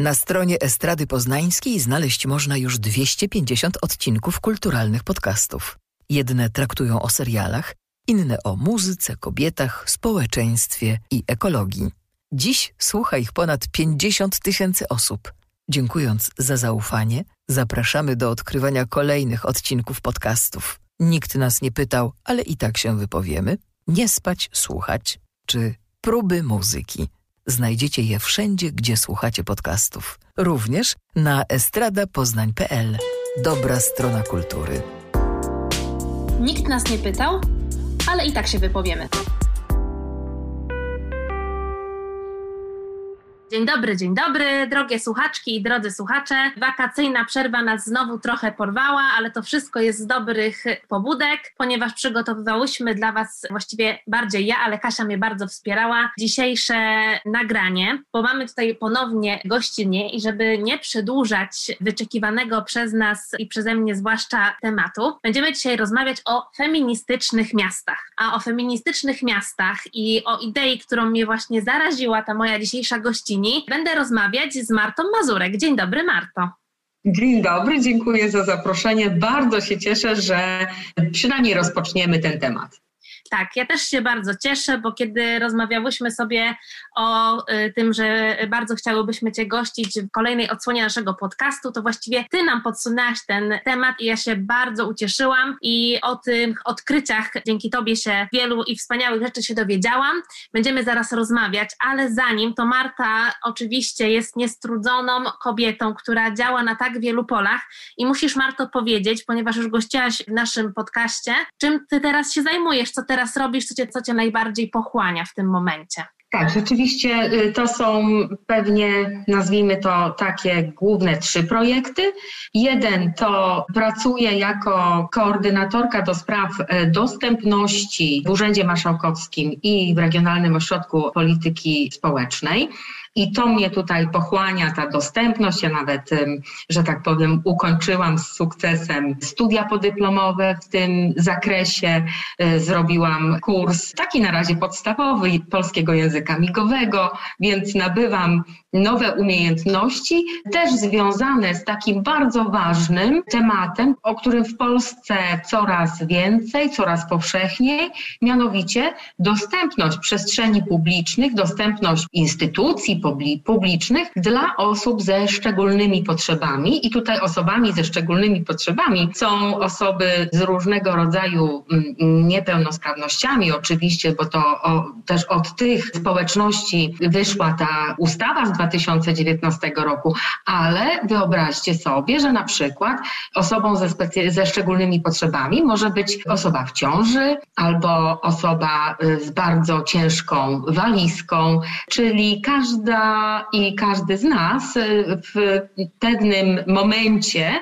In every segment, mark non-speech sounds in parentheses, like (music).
Na stronie Estrady Poznańskiej znaleźć można już 250 odcinków kulturalnych podcastów. Jedne traktują o serialach, inne o muzyce, kobietach, społeczeństwie i ekologii. Dziś słucha ich ponad 50 tysięcy osób. Dziękując za zaufanie, zapraszamy do odkrywania kolejnych odcinków podcastów. Nikt nas nie pytał, ale i tak się wypowiemy. Nie spać, słuchać, czy próby muzyki. Znajdziecie je wszędzie, gdzie słuchacie podcastów. Również na estradapoznań.pl. Dobra strona kultury. Nikt nas nie pytał, ale i tak się wypowiemy. Dzień dobry, dzień dobry, drogie słuchaczki i drodzy słuchacze. Wakacyjna przerwa nas znowu trochę porwała, ale to wszystko jest z dobrych pobudek, ponieważ przygotowywałyśmy dla Was, właściwie bardziej ja, ale Kasia mnie bardzo wspierała, dzisiejsze nagranie, bo mamy tutaj ponownie gościnnie i żeby nie przedłużać wyczekiwanego przez nas i przeze mnie zwłaszcza tematu, będziemy dzisiaj rozmawiać o feministycznych miastach. A o feministycznych miastach i o idei, którą mnie właśnie zaraziła ta moja dzisiejsza gościnia, będę rozmawiać z Martą Mazurek. Dzień dobry, Marto. Dzień dobry, dziękuję za zaproszenie. Bardzo się cieszę, że przynajmniej rozpoczniemy ten temat. Tak, ja też się bardzo cieszę, bo kiedy rozmawiałyśmy sobie o y, tym, że bardzo chciałybyśmy Cię gościć w kolejnej odsłonie naszego podcastu, to właściwie Ty nam podsunęłaś ten temat i ja się bardzo ucieszyłam i o tych odkryciach dzięki Tobie się wielu i wspaniałych rzeczy się dowiedziałam. Będziemy zaraz rozmawiać, ale zanim to Marta oczywiście jest niestrudzoną kobietą, która działa na tak wielu polach i musisz Marto powiedzieć, ponieważ już gościłaś w naszym podcaście, czym Ty teraz się zajmujesz, co teraz robisz, co cię, co cię najbardziej pochłania w tym momencie? Tak, rzeczywiście y, to są pewnie, nazwijmy to takie główne trzy projekty. Jeden to pracuję jako koordynatorka do spraw y, dostępności w Urzędzie Marszałkowskim i w Regionalnym Ośrodku Polityki Społecznej. I to mnie tutaj pochłania, ta dostępność. Ja nawet, że tak powiem, ukończyłam z sukcesem studia podyplomowe w tym zakresie. Y, zrobiłam kurs taki na razie podstawowy polskiego języka migowego, więc nabywam nowe umiejętności, też związane z takim bardzo ważnym tematem, o którym w Polsce coraz więcej, coraz powszechniej, mianowicie dostępność przestrzeni publicznych, dostępność instytucji publicznych dla osób ze szczególnymi potrzebami. I tutaj osobami ze szczególnymi potrzebami są osoby z różnego rodzaju mm, niepełnosprawnościami, oczywiście, bo to o, też od tych społeczności wyszła ta ustawa z 2019 roku, ale wyobraźcie sobie, że na przykład osobą ze, ze szczególnymi potrzebami może być osoba w ciąży albo osoba y, z bardzo ciężką walizką, czyli każda i każdy z nas y, w pewnym momencie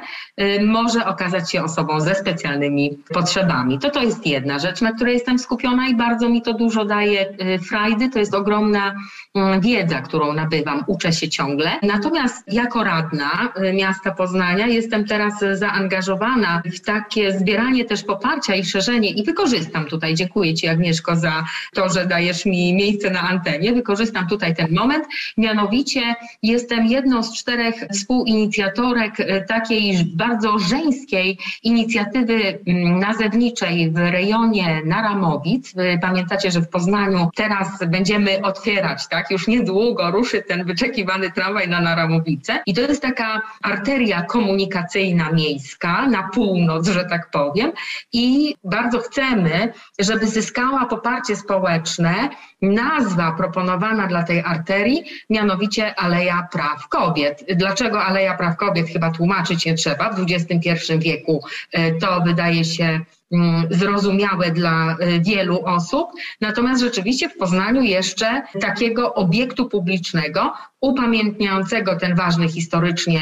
y, może okazać się osobą ze specjalnymi potrzebami. To to jest jedna rzecz, na której jestem skupiona i bardzo mi to dużo daje frajdy. To jest ogromna mm, wiedza, którą nabywam. Uczę się ciągle. Natomiast jako radna y, miasta Poznania jestem teraz zaangażowana w takie zbieranie też poparcia i szerzenie i wykorzystam tutaj, dziękuję Ci Agnieszko za to, że dajesz mi miejsce na antenie, wykorzystam tutaj ten moment, mianowicie jestem jedną z czterech współinicjatorek y, takiej bardzo żeńskiej inicjatywy mm, nazewniczej w rejonie Naramowic. Pamiętacie, że w Poznaniu teraz będziemy otwierać, tak, już niedługo ruszy ten wyczekiwany tramwaj na Naramowice. I to jest taka arteria komunikacyjna miejska na północ, że tak powiem. I bardzo chcemy, żeby zyskała poparcie społeczne nazwa proponowana dla tej arterii, mianowicie Aleja Praw Kobiet. Dlaczego Aleja Praw Kobiet? Chyba tłumaczyć nie trzeba. W XXI wieku e, to wydaje się Mm, zrozumiałe dla y, wielu osób. Natomiast rzeczywiście w Poznaniu jeszcze takiego obiektu publicznego upamiętniającego ten ważny historycznie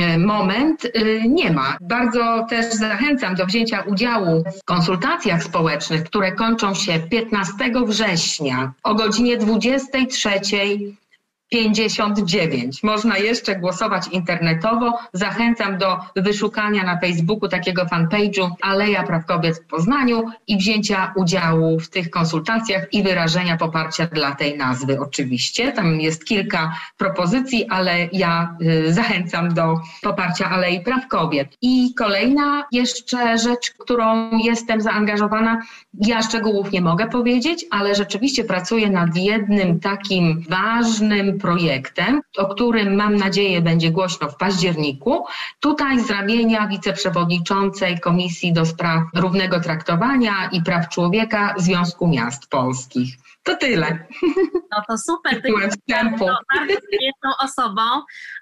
y, moment nie ma. Bardzo też zachęcam do wzięcia udziału w konsultacjach społecznych, które kończą się 15 września o godzinie 23 59. Można jeszcze głosować internetowo. Zachęcam do wyszukania na Facebooku takiego fanpage'u Aleja Praw Kobiet w Poznaniu i wzięcia udziału w tych konsultacjach i wyrażenia poparcia dla tej nazwy oczywiście. Tam jest kilka propozycji, ale ja y, zachęcam do poparcia Alei Praw Kobiet. I kolejna jeszcze rzecz, którą jestem zaangażowana, ja szczegółów nie mogę powiedzieć, ale rzeczywiście pracuję nad jednym takim ważnym projektem, o którym mam nadzieję będzie głośno w październiku. Tutaj z ramienia wiceprzewodniczącej Komisji do Spraw Równego Traktowania i Praw Człowieka Związku Miast Polskich. To tyle. No to super. Ty jesteś bardzo, bardzo zajętą osobą,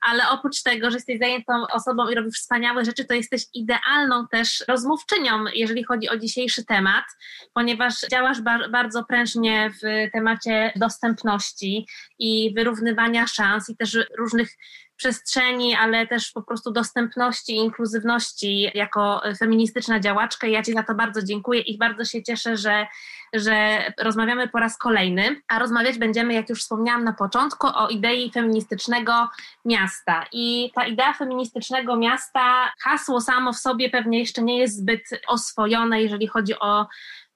ale oprócz tego, że jesteś zajętą osobą i robisz wspaniałe rzeczy, to jesteś idealną też rozmówczynią, jeżeli chodzi o dzisiejszy temat, ponieważ działasz bar bardzo prężnie w temacie dostępności i wyrównywania szans i też różnych przestrzeni, ale też po prostu dostępności inkluzywności jako feministyczna działaczka. Ja Ci za to bardzo dziękuję i bardzo się cieszę, że, że rozmawiamy po raz kolejny, a rozmawiać będziemy, jak już wspomniałam na początku, o idei feministycznego miasta. I ta idea feministycznego miasta, hasło samo w sobie pewnie jeszcze nie jest zbyt oswojone, jeżeli chodzi o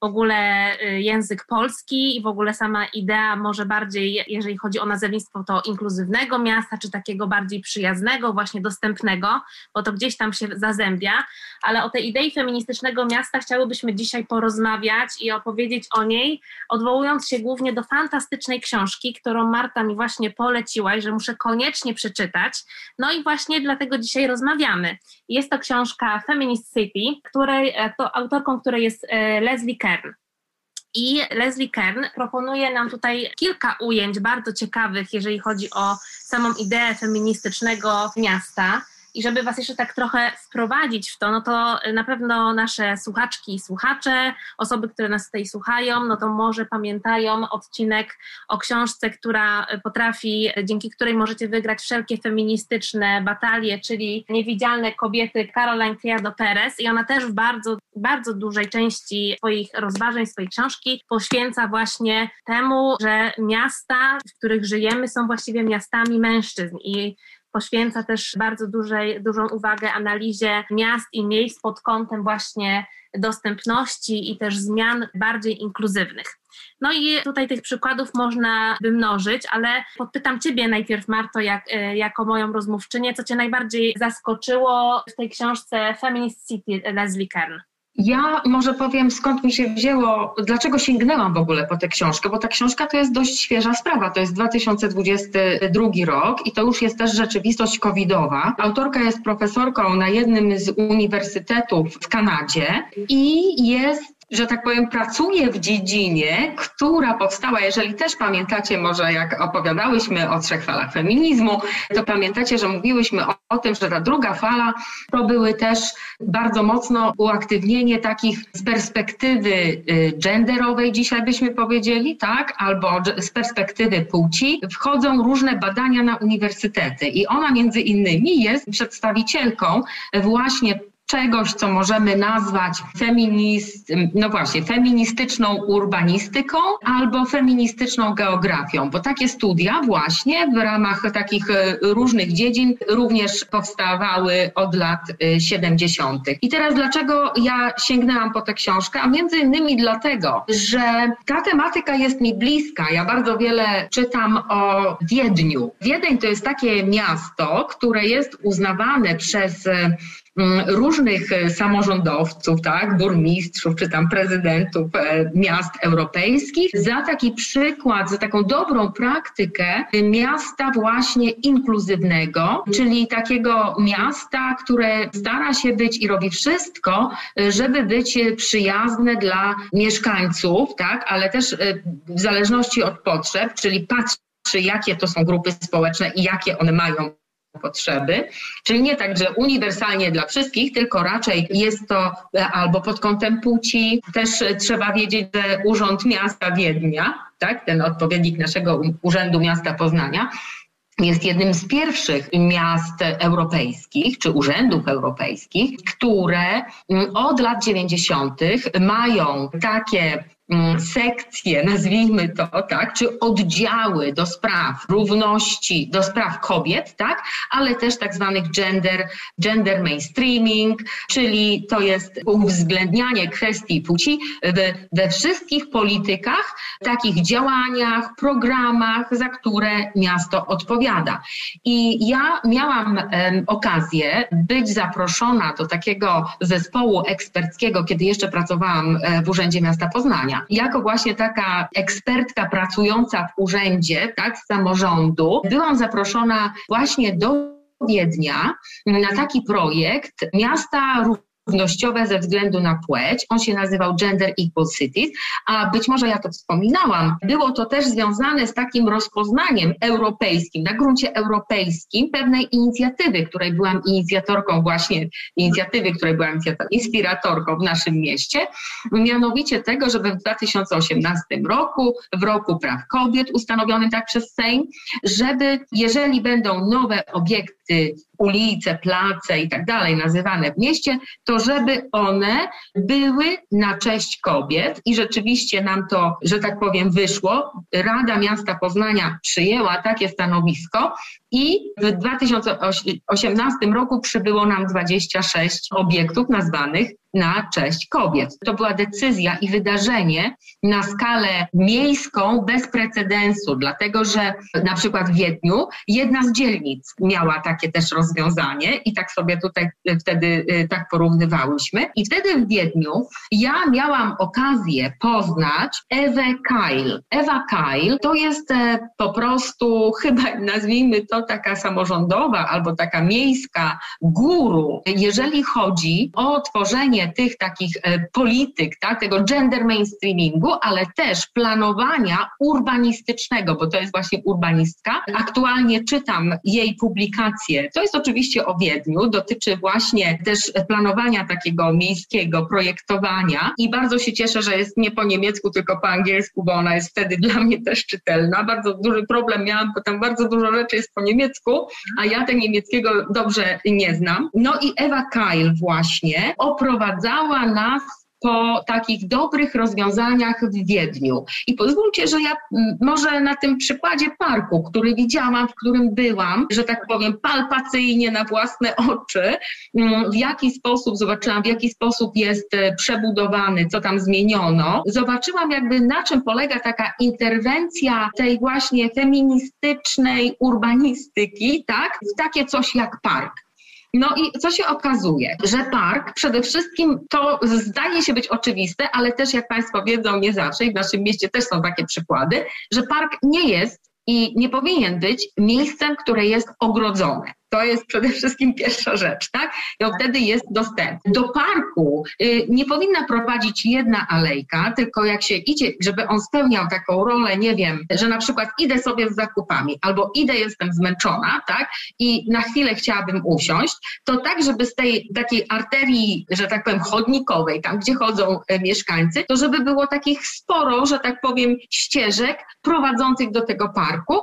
ogóle y, język polski i w ogóle sama idea może bardziej, jeżeli chodzi o nazewnictwo, to inkluzywnego miasta, czy takiego bardziej przyjaznego, właśnie dostępnego, bo to gdzieś tam się zazębia, ale o tej idei feministycznego miasta chciałybyśmy dzisiaj porozmawiać i opowiedzieć o niej, odwołując się głównie do fantastycznej książki, którą Marta mi właśnie poleciła i że muszę koniecznie przeczytać. No i właśnie dlatego dzisiaj rozmawiamy. Jest to książka Feminist City, której, e, to autorką której jest e, Leslie Kerr. Kern. I Leslie Kern proponuje nam tutaj kilka ujęć bardzo ciekawych, jeżeli chodzi o samą ideę feministycznego miasta. I żeby Was jeszcze tak trochę wprowadzić w to, no to na pewno nasze słuchaczki i słuchacze, osoby, które nas tutaj słuchają, no to może pamiętają odcinek o książce, która potrafi, dzięki której możecie wygrać wszelkie feministyczne batalie, czyli Niewidzialne kobiety Caroline Criado Perez. I ona też w bardzo, bardzo dużej części swoich rozważań, swojej książki poświęca właśnie temu, że miasta, w których żyjemy, są właściwie miastami mężczyzn. I poświęca też bardzo dużej, dużą uwagę analizie miast i miejsc pod kątem właśnie dostępności i też zmian bardziej inkluzywnych. No i tutaj tych przykładów można by mnożyć, ale podpytam Ciebie najpierw, Marto, jak, e, jako moją rozmówczynię, co Cię najbardziej zaskoczyło w tej książce Feminist City Leslie Kern? Ja może powiem, skąd mi się wzięło, dlaczego sięgnęłam w ogóle po tę książkę, bo ta książka to jest dość świeża sprawa. To jest 2022 rok i to już jest też rzeczywistość covidowa. Autorka jest profesorką na jednym z uniwersytetów w Kanadzie i jest że tak powiem, pracuje w dziedzinie, która powstała, jeżeli też pamiętacie, może jak opowiadałyśmy o trzech falach feminizmu, to pamiętacie, że mówiłyśmy o, o tym, że ta druga fala to były też bardzo mocno uaktywnienie takich z perspektywy y, genderowej, dzisiaj byśmy powiedzieli, tak, albo z perspektywy płci, wchodzą różne badania na uniwersytety. I ona między innymi jest przedstawicielką właśnie czegoś, co możemy nazwać feminist, no właśnie, feministyczną urbanistyką albo feministyczną geografią, bo takie studia właśnie w ramach takich e, różnych dziedzin również powstawały od lat 70. E, I teraz dlaczego ja sięgnęłam po tę książkę? A między innymi dlatego, że ta tematyka jest mi bliska. Ja bardzo wiele czytam o Wiedniu. Wiedeń to jest takie miasto, które jest uznawane przez e, różnych e, samorządowców, tak, burmistrzów czy tam prezydentów e, miast europejskich. Za taki przykład, za taką dobrą praktykę miasta właśnie inkluzywnego, czyli takiego miasta, które stara się być i robi wszystko, żeby być przyjazne dla mieszkańców, tak, ale też e, w zależności od potrzeb, czyli patrzy jakie to są grupy społeczne i jakie one mają potrzeby, czyli nie tak, że uniwersalnie dla wszystkich, tylko raczej jest to e, albo pod kątem płci. Też trzeba wiedzieć, że Urząd Miasta Wiednia, tak, ten odpowiednik naszego Urzędu Miasta Poznania, jest jednym z pierwszych miast europejskich czy urzędów europejskich, które mm, od lat 90. mają takie sekcje, nazwijmy to tak, czy oddziały do spraw równości, do spraw kobiet, tak, ale też tak zwanych gender, gender mainstreaming, czyli to jest uwzględnianie kwestii płci we, we wszystkich politykach, takich działaniach, programach, za które miasto odpowiada. I ja miałam um, okazję być zaproszona do takiego zespołu eksperckiego, kiedy jeszcze pracowałam e, w Urzędzie Miasta Poznania. Jako właśnie taka ekspertka pracująca w urzędzie, tak, z samorządu, byłam zaproszona właśnie do Wiednia na taki projekt miasta równościowe ze względu na płeć. On się nazywał Gender Equal Cities, a być może ja to wspominałam, było to też związane z takim rozpoznaniem europejskim, na gruncie europejskim pewnej inicjatywy, której byłam inicjatorką właśnie, inicjatywy, której byłam inspiratorką w naszym mieście, mianowicie tego, żeby w 2018 roku, w roku praw kobiet ustanowionym tak przez Sejm, żeby jeżeli będą nowe obiekty ulice, place i tak dalej nazywane w mieście, to żeby one były na cześć kobiet i rzeczywiście nam to, że tak powiem, wyszło. Rada Miasta Poznania przyjęła takie stanowisko i w 2018 roku przybyło nam 26 obiektów nazwanych na cześć kobiet. To była decyzja i wydarzenie na skalę miejską bez precedensu, dlatego że na przykład w Wiedniu jedna z dzielnic miała takie też rozwiązanie i tak sobie tutaj wtedy y, tak porównywałyśmy. I wtedy w Wiedniu ja miałam okazję poznać Ewę Kyle. Ewa Kyle to jest e, po prostu chyba (laughs) nazwijmy to taka samorządowa albo taka miejska guru, jeżeli chodzi o tworzenie tych takich e, polityk, tak, tego gender mainstreamingu, ale też planowania urbanistycznego, bo to jest właśnie urbanistka. Aktualnie czytam jej publikację. To jest oczywiście o Wiedniu, dotyczy właśnie też planowania takiego miejskiego, projektowania i bardzo się cieszę, że jest nie po niemiecku, tylko po angielsku, bo ona jest wtedy dla mnie też czytelna. Bardzo duży problem miałam, bo tam bardzo dużo rzeczy jest po niemiecku, a ja tego niemieckiego dobrze nie znam. No i Ewa Kyle właśnie oprowadzała nas po takich dobrych rozwiązaniach w Wiedniu. I pozwólcie, że ja może na tym przykładzie parku, który widziałam, w którym byłam, że tak powiem, palpacyjnie na własne oczy, w jaki sposób zobaczyłam, w jaki sposób jest e, przebudowany, co tam zmieniono. Zobaczyłam jakby na czym polega taka interwencja tej właśnie feministycznej urbanistyki, tak, w takie coś jak park. No i co się okazuje, że park przede wszystkim to zdaje się być oczywiste, ale też jak Państwo wiedzą, nie zawsze i w naszym mieście też są takie przykłady, że park nie jest i nie powinien być miejscem, które jest ogrodzone. To jest przede wszystkim pierwsza rzecz, tak? I wtedy jest dostępny. Do parku y, nie powinna prowadzić jedna alejka, tylko jak się idzie, żeby on spełniał taką rolę, nie wiem, że na przykład idę sobie z zakupami albo idę, jestem zmęczona, tak? I na chwilę chciałabym usiąść, to tak, żeby z tej takiej arterii, że tak powiem, chodnikowej, tam gdzie chodzą e, mieszkańcy, to żeby było takich sporo, że tak powiem, ścieżek prowadzących do tego parku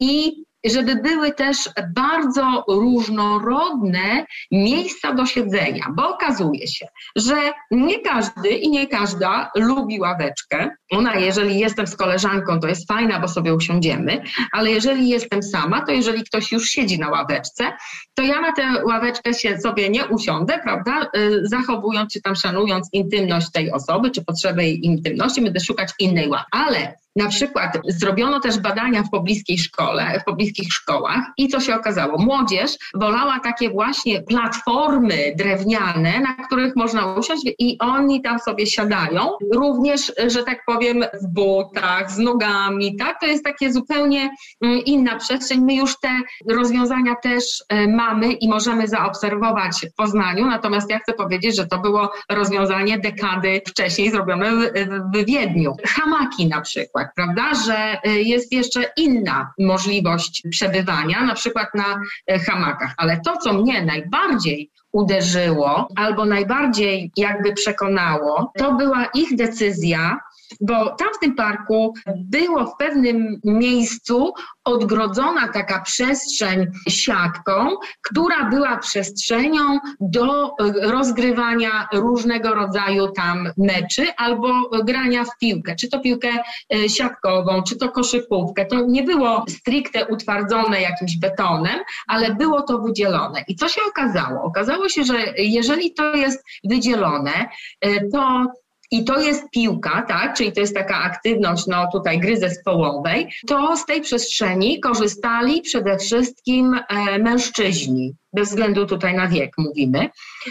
i żeby były też bardzo różnorodne miejsca do siedzenia, bo okazuje się, że nie każdy i nie każda lubi ławeczkę. Ona, jeżeli jestem z koleżanką, to jest fajna, bo sobie usiądziemy, ale jeżeli jestem sama, to jeżeli ktoś już siedzi na ławeczce, to ja na tę ławeczkę się sobie nie usiądę, prawda, y, zachowując czy tam szanując intymność tej osoby, czy potrzebę jej intymności, będę szukać innej ławy. Ale na przykład zrobiono też badania w pobliskiej szkole, w pobliskich szkołach i co się okazało? Młodzież wolała takie właśnie platformy drewniane, na których można usiąść i oni tam sobie siadają. Również, że tak powiem, w butach, z nogami, tak? To jest takie zupełnie mm, inna przestrzeń. My już te rozwiązania też e, mamy i możemy zaobserwować w Poznaniu, natomiast ja chcę powiedzieć, że to było rozwiązanie dekady wcześniej zrobione w, w Wiedniu. Hamaki na przykład prawda, że y, jest jeszcze inna możliwość przebywania, na przykład na y, hamakach. Ale to, co mnie najbardziej uderzyło albo najbardziej jakby przekonało, to była ich decyzja bo tam w tym parku było w pewnym miejscu odgrodzona taka przestrzeń siatką, która była przestrzenią do e, rozgrywania różnego rodzaju tam meczy albo grania w piłkę, czy to piłkę e, siatkową, czy to koszykówkę. To nie było stricte utwardzone jakimś betonem, ale było to wydzielone. I co się okazało? Okazało się, że jeżeli to jest wydzielone, e, to i to jest piłka, tak, czyli to jest taka aktywność, no tutaj gry zespołowej, to z tej przestrzeni korzystali przede wszystkim e, mężczyźni, bez względu tutaj na wiek mówimy.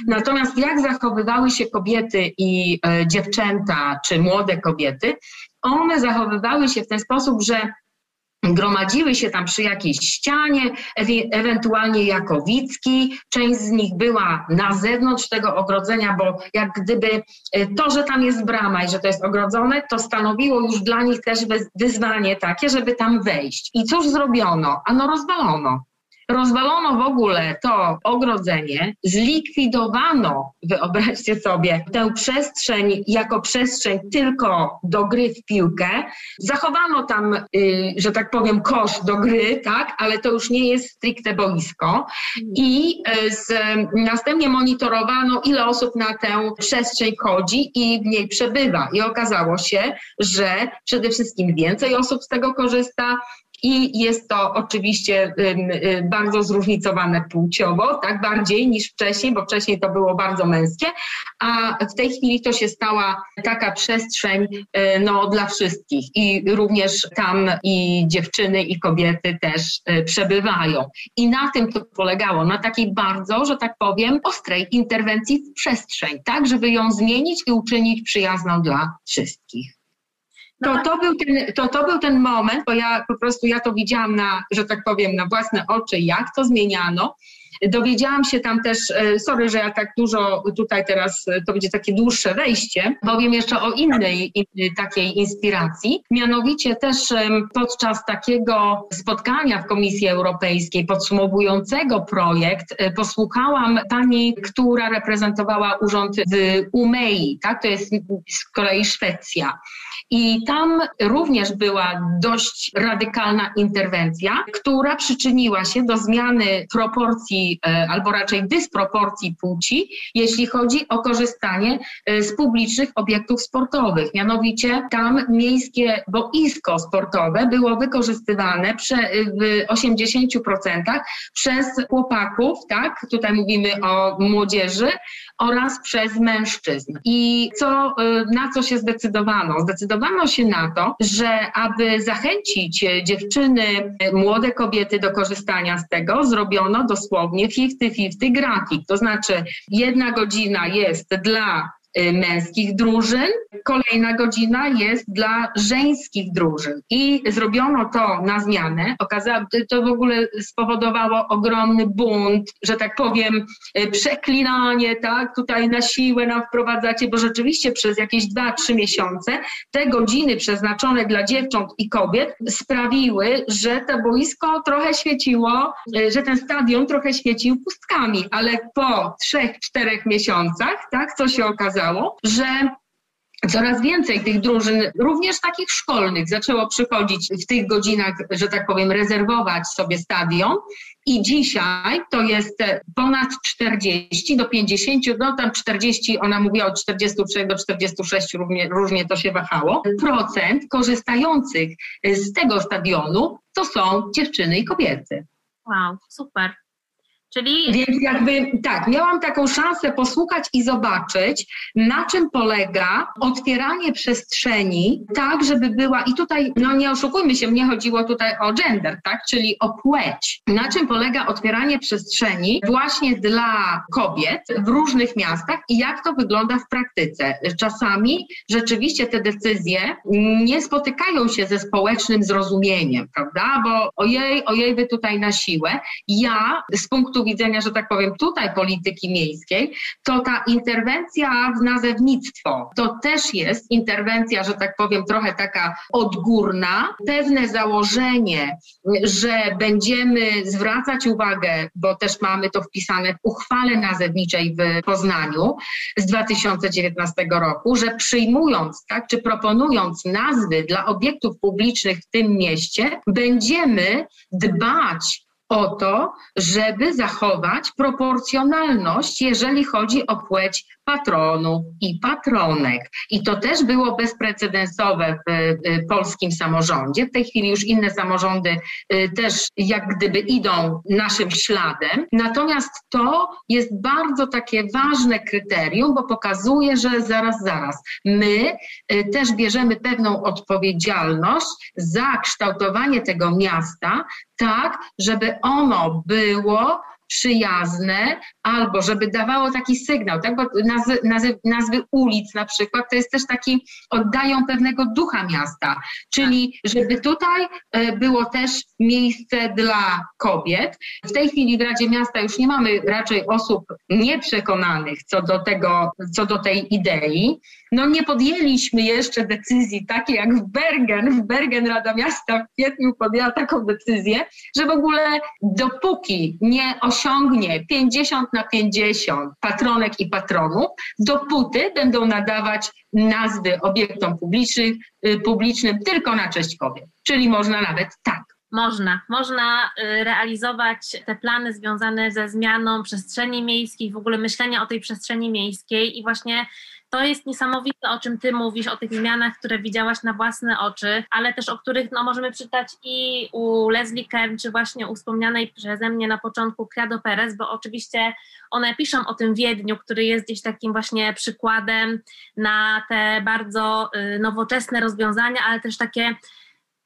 Natomiast jak zachowywały się kobiety i e, dziewczęta, czy młode kobiety, one zachowywały się w ten sposób, że gromadziły się tam przy jakiejś ścianie, ewentualnie jako wicki. Część z nich była na zewnątrz tego ogrodzenia, bo jak gdyby e, to, że tam jest brama i że to jest ogrodzone, to stanowiło już dla nich też wyzwanie takie, żeby tam wejść. I cóż zrobiono? Ano rozwalono. Rozwalono w ogóle to ogrodzenie, zlikwidowano, wyobraźcie sobie, tę przestrzeń jako przestrzeń tylko do gry w piłkę. Zachowano tam, y, że tak powiem, kosz do gry, tak, ale to już nie jest stricte boisko. I y, z, następnie monitorowano, ile osób na tę przestrzeń chodzi i w niej przebywa. I okazało się, że przede wszystkim więcej osób z tego korzysta, i jest to oczywiście bardzo zróżnicowane płciowo, tak bardziej niż wcześniej, bo wcześniej to było bardzo męskie, a w tej chwili to się stała taka przestrzeń y, no, dla wszystkich i również tam i dziewczyny i kobiety też y, przebywają. I na tym to polegało, na takiej bardzo, że tak powiem, ostrej interwencji w przestrzeń, tak, żeby ją zmienić i uczynić przyjazną dla wszystkich. To, no to, był ten, to, to był ten moment, bo ja po prostu ja to widziałam na, że tak powiem, na własne oczy, jak to zmieniano. Dowiedziałam się tam też, e, sorry, że ja tak dużo tutaj teraz, e, to będzie takie dłuższe wejście, powiem jeszcze o innej, innej takiej inspiracji. Mianowicie też podczas takiego spotkania w Komisji Europejskiej podsumowującego projekt e, posłuchałam pani, która reprezentowała urząd w Umei, tak? to jest z kolei Szwecja. I tam również była dość radykalna interwencja, która przyczyniła się do zmiany proporcji e, albo raczej dysproporcji płci, jeśli chodzi o korzystanie e, z publicznych obiektów sportowych. Mianowicie tam miejskie boisko sportowe było wykorzystywane w 80% przez chłopaków, tak? Tutaj mówimy o młodzieży oraz przez mężczyzn. I co, e, na co się zdecydowano? Zdecydowano się na to, że aby zachęcić dziewczyny, młode kobiety do korzystania z tego, zrobiono dosłownie 50-50 grafik. To znaczy jedna godzina jest dla Y, męskich drużyn, kolejna godzina jest dla żeńskich drużyn. I zrobiono to na zmianę. Okazało, to w ogóle spowodowało ogromny bunt, że tak powiem, y, przeklinanie, tak, tutaj na siłę nam wprowadzacie, bo rzeczywiście przez jakieś 2-3 miesiące te godziny przeznaczone dla dziewcząt i kobiet sprawiły, że to boisko trochę świeciło, y, że ten stadion trochę świecił pustkami, ale po 3-4 miesiącach, tak, co się okazało, okazało, że Coraz więcej tych drużyn, również takich szkolnych, zaczęło przychodzić w tych godzinach, że tak powiem, rezerwować sobie stadion. I dzisiaj to jest ponad 40 do 50, no tam 40, ona mówiła od 43 do 46, różnie, różnie to się wahało. Procent korzystających z tego stadionu to są dziewczyny i kobiety. Wow, super. Czyli... Więc jakby tak, miałam taką szansę posłuchać i zobaczyć, na czym polega otwieranie przestrzeni, tak, żeby była, i tutaj, no nie oszukujmy się, mnie chodziło tutaj o gender, tak, czyli o płeć. Na czym polega otwieranie przestrzeni właśnie dla kobiet w różnych miastach i jak to wygląda w praktyce. Czasami rzeczywiście te decyzje nie spotykają się ze społecznym zrozumieniem, prawda, bo ojej, ojej, wy tutaj na siłę. Ja z punktu widzenia, że tak powiem, tutaj polityki miejskiej, to ta interwencja w nazewnictwo to też jest interwencja, że tak powiem, trochę taka odgórna, pewne założenie, że będziemy zwracać uwagę, bo też mamy to wpisane w uchwale nazewniczej w Poznaniu z 2019 roku, że przyjmując, tak, czy proponując nazwy dla obiektów publicznych w tym mieście, będziemy dbać o to, żeby zachować proporcjonalność, jeżeli chodzi o płeć patronu i patronek. I to też było bezprecedensowe w polskim samorządzie. W tej chwili już inne samorządy y, też jak gdyby idą naszym śladem. Natomiast to jest bardzo takie ważne kryterium, bo pokazuje, że zaraz, zaraz, my y, też bierzemy pewną odpowiedzialność za kształtowanie tego miasta tak, żeby ono było przyjazne, albo żeby dawało taki sygnał, tak? Bo nazwy, nazwy, nazwy, ulic na przykład to jest też taki, oddają pewnego ducha miasta, czyli żeby tutaj e, było też miejsce dla kobiet. W tej chwili w Radzie Miasta już nie mamy raczej osób nieprzekonanych co do tego, co do tej idei. No nie podjęliśmy jeszcze decyzji takiej jak w Bergen. W Bergen Rada Miasta w kwietniu podjęła taką decyzję, że w ogóle dopóki nie osiągnie 50 na 50 patronek i patronów, dopóty będą nadawać nazwy obiektom publicznym, y, publicznym tylko na cześć kobiet. Czyli można nawet tak. Można. Można y, realizować te plany związane ze zmianą przestrzeni miejskiej, w ogóle myślenia o tej przestrzeni miejskiej i właśnie to jest niesamowite, o czym Ty mówisz, o tych zmianach, które widziałaś na własne oczy, ale też o których no, możemy czytać i u Leslie Kern, czy właśnie u wspomnianej przeze mnie na początku Credo Perez, bo oczywiście one piszą o tym Wiedniu, który jest gdzieś takim właśnie przykładem na te bardzo y, nowoczesne rozwiązania, ale też takie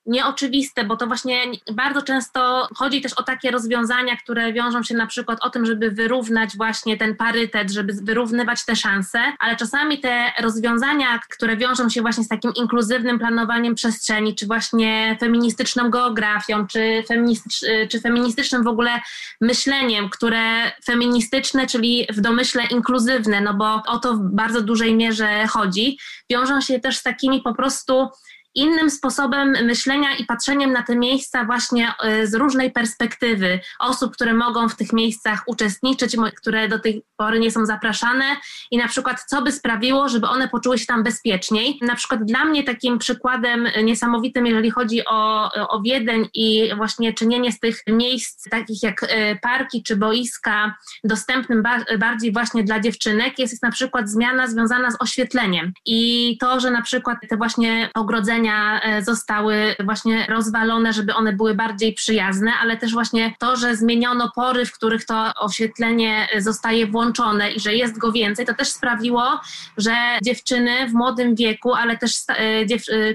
nieoczywiste, bo to właśnie bardzo często chodzi też o takie rozwiązania, które wiążą się na przykład o tym, żeby wyrównać właśnie ten parytet, żeby wyrównywać te szanse, ale czasami te rozwiązania, które wiążą się właśnie z takim inkluzywnym planowaniem przestrzeni, czy właśnie feministyczną geografią, czy, feministycz, czy feministycznym w ogóle myśleniem, które feministyczne, czyli w domyśle inkluzywne, no bo o to w bardzo dużej mierze chodzi, wiążą się też z takimi po prostu innym sposobem myślenia i patrzeniem na te miejsca właśnie e, z różnej perspektywy osób, które mogą w tych miejscach uczestniczyć, które do tej pory nie są zapraszane i na przykład co by sprawiło, żeby one poczuły się tam bezpieczniej. Na przykład dla mnie takim przykładem niesamowitym, jeżeli chodzi o, o Wiedeń i właśnie czynienie z tych miejsc takich jak e, parki czy boiska dostępnym bardziej właśnie dla dziewczynek jest, jest na przykład zmiana związana z oświetleniem i to, że na przykład te właśnie ogrodzenia E, zostały właśnie rozwalone, żeby one były bardziej przyjazne, ale też właśnie to, że zmieniono pory, w których to oświetlenie zostaje włączone i że jest go więcej, to też sprawiło, że dziewczyny w młodym wieku, ale też e, e,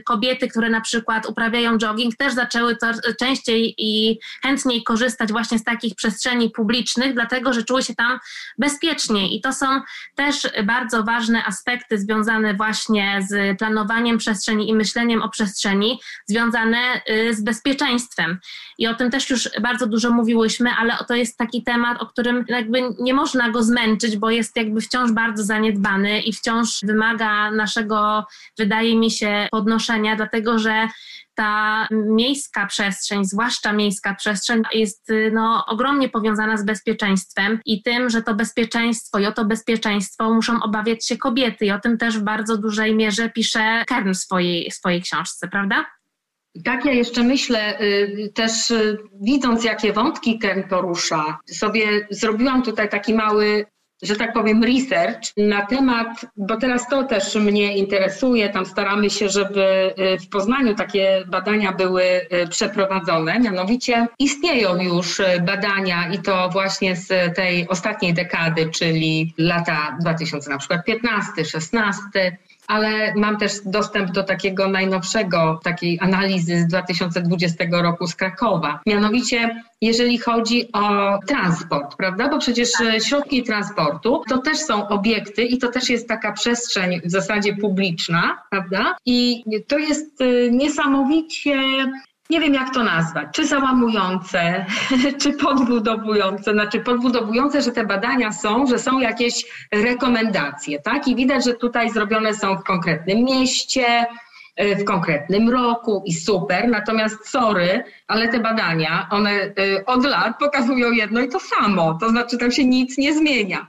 kobiety, które na przykład uprawiają jogging, też zaczęły częściej i chętniej korzystać właśnie z takich przestrzeni publicznych, dlatego że czuły się tam bezpiecznie. I to są też bardzo ważne aspekty związane właśnie z planowaniem przestrzeni i myśleniem o przestrzeni związane y, z bezpieczeństwem. I o tym też już bardzo dużo mówiłyśmy, ale to jest taki temat, o którym jakby nie można go zmęczyć, bo jest jakby wciąż bardzo zaniedbany i wciąż wymaga naszego, wydaje mi się, podnoszenia, dlatego że ta miejska przestrzeń, zwłaszcza miejska przestrzeń, jest y, no, ogromnie powiązana z bezpieczeństwem i tym, że to bezpieczeństwo i o to bezpieczeństwo muszą obawiać się kobiety. I o tym też w bardzo dużej mierze pisze Kern w swojej, swojej książce, prawda? Tak, ja jeszcze myślę, y, też y, widząc, jakie wątki Kern porusza, sobie zrobiłam tutaj taki mały że tak powiem, research na temat, bo teraz to też mnie interesuje, tam staramy się, żeby y, w Poznaniu takie badania były y, przeprowadzone, mianowicie istnieją już y, badania i to właśnie z tej ostatniej dekady, czyli lata 2000 na przykład 15, 16, ale mam też dostęp do takiego najnowszego, takiej analizy z 2020 roku z Krakowa. Mianowicie, jeżeli chodzi o transport, prawda? Bo przecież tak. środki transportu to też są obiekty i to też jest taka przestrzeń w zasadzie publiczna, prawda? I to jest y, niesamowicie nie wiem jak to nazwać, czy załamujące, (laughs) czy podbudowujące, znaczy podbudowujące, że te badania są, że są jakieś rekomendacje, tak? I widać, że tutaj zrobione są w konkretnym mieście, w konkretnym roku i super, natomiast sorry, ale te badania, one y, od lat pokazują jedno i to samo, to znaczy tam się nic nie zmienia.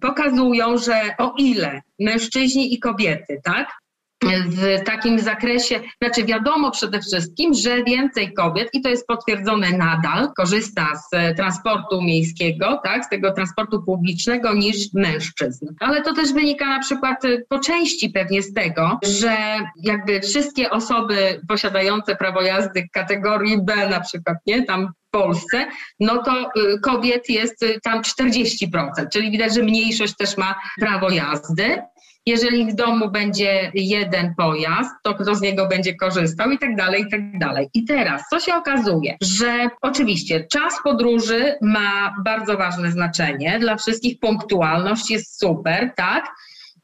Pokazują, że o ile mężczyźni i kobiety, tak, w takim zakresie, znaczy wiadomo przede wszystkim, że więcej kobiet, i to jest potwierdzone nadal, korzysta z e, transportu miejskiego, tak, z tego transportu publicznego niż mężczyzn. Ale to też wynika na przykład e, po części pewnie z tego, że jakby wszystkie osoby posiadające prawo jazdy kategorii B na przykład, nie, tam w Polsce, no to e, kobiet jest tam 40%, czyli widać, że mniejszość też ma prawo jazdy jeżeli w domu będzie jeden pojazd, to kto z niego będzie korzystał i tak dalej, i tak dalej. I teraz, co się okazuje, że oczywiście czas podróży ma bardzo ważne znaczenie, dla wszystkich punktualność jest super, tak?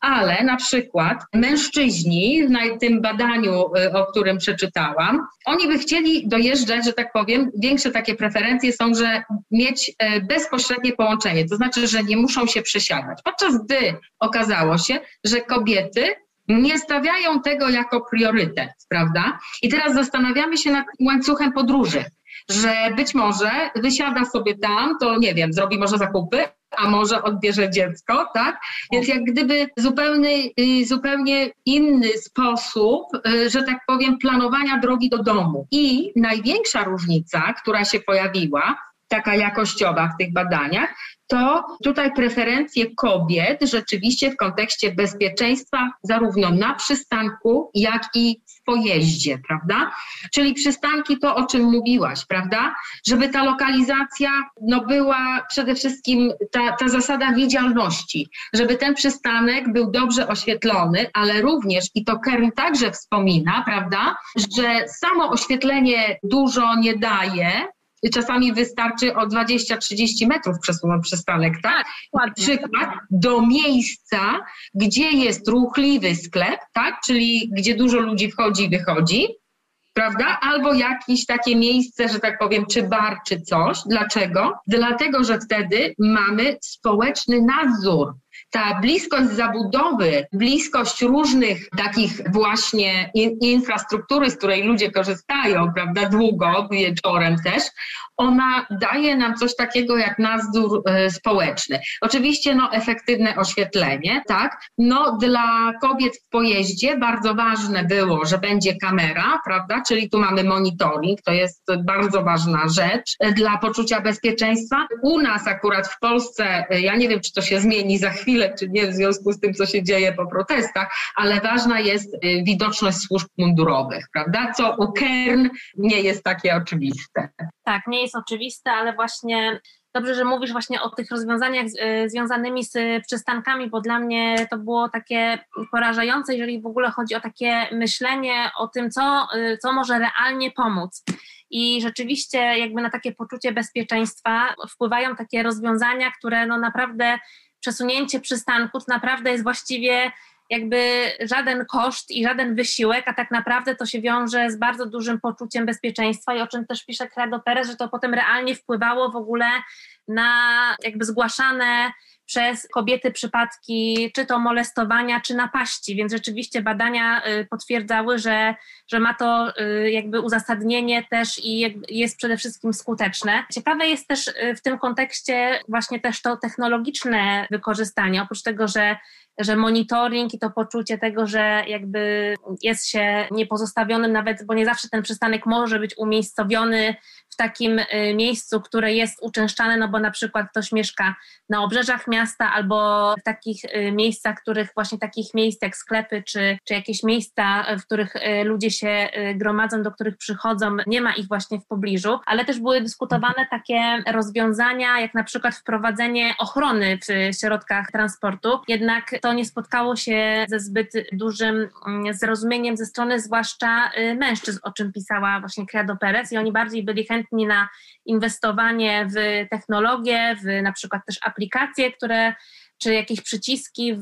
Ale na przykład mężczyźni w tym badaniu, y, o którym przeczytałam, oni by chcieli dojeżdżać, że tak powiem, większe takie preferencje są, że mieć y, bezpośrednie połączenie, to znaczy, że nie muszą się przesiadać. Podczas gdy okazało się, że kobiety nie stawiają tego jako priorytet, prawda? I teraz zastanawiamy się nad łańcuchem podróży że być może wysiada sobie tam, to nie wiem, zrobi może zakupy, a może odbierze dziecko, tak? Więc jak gdyby zupełnie, y, zupełnie inny sposób, y, że tak powiem, planowania drogi do domu. I największa różnica, która się pojawiła, taka jakościowa w tych badaniach, to tutaj preferencje kobiet rzeczywiście w kontekście bezpieczeństwa zarówno na przystanku, jak i pojeździe, prawda? Czyli przystanki to, o czym mówiłaś, prawda? Żeby ta lokalizacja no, była przede wszystkim ta, ta zasada widzialności, żeby ten przystanek był dobrze oświetlony, ale również, i to Kern także wspomina, prawda, że samo oświetlenie dużo nie daje, czasami wystarczy o 20-30 metrów przesunąć przystanek, tak? Na przykład do miejsca, gdzie jest ruchliwy sklep, tak? Czyli gdzie dużo ludzi wchodzi i wychodzi, prawda? Albo jakieś takie miejsce, że tak powiem, czy bar, czy coś. Dlaczego? Dlatego, że wtedy mamy społeczny nadzór ta bliskość zabudowy, bliskość różnych takich właśnie in, infrastruktury, z której ludzie korzystają, prawda, długo, wieczorem też, ona daje nam coś takiego jak nadzór y, społeczny. Oczywiście no, efektywne oświetlenie, tak. No, dla kobiet w pojeździe bardzo ważne było, że będzie kamera, prawda, czyli tu mamy monitoring, to jest bardzo ważna rzecz dla poczucia bezpieczeństwa. U nas akurat w Polsce, y, ja nie wiem, czy to się zmieni za chwilę, czy nie w związku z tym, co się dzieje po protestach, ale ważna jest y, widoczność służb mundurowych, prawda, co u Kern nie jest takie oczywiste. Tak, nie jest oczywiste, ale właśnie dobrze, że mówisz właśnie o tych rozwiązaniach y, związanymi z przystankami, bo dla mnie to było takie porażające, jeżeli w ogóle chodzi o takie myślenie o tym, co, y, co może realnie pomóc. I rzeczywiście jakby na takie poczucie bezpieczeństwa wpływają takie rozwiązania, które no naprawdę przesunięcie przystanku to naprawdę jest właściwie jakby żaden koszt i żaden wysiłek, a tak naprawdę to się wiąże z bardzo dużym poczuciem bezpieczeństwa i o czym też pisze Credo Perez, że to potem realnie wpływało w ogóle na jakby zgłaszane przez kobiety przypadki czy to molestowania, czy napaści, więc rzeczywiście badania y, potwierdzały, że, że ma to y, jakby uzasadnienie też i jest przede wszystkim skuteczne. Ciekawe jest też y, w tym kontekście właśnie też to technologiczne wykorzystanie, oprócz tego, że że monitoring i to poczucie tego, że jakby jest się niepozostawionym nawet, bo nie zawsze ten przystanek może być umiejscowiony w takim y, miejscu, które jest uczęszczane, no bo na przykład ktoś mieszka na obrzeżach miasta albo w takich y, miejscach, których właśnie takich miejsc jak sklepy czy, czy jakieś miejsca, w których y, ludzie się gromadzą, do których przychodzą, nie ma ich właśnie w pobliżu, ale też były dyskutowane takie rozwiązania, jak na przykład wprowadzenie ochrony w środkach transportu, jednak to nie spotkało się ze zbyt dużym mm, zrozumieniem ze strony zwłaszcza mężczyzn, o czym pisała właśnie Credo Perez i oni bardziej byli chętni chętni na inwestowanie w technologię, w na przykład też aplikacje, które czy jakieś przyciski w,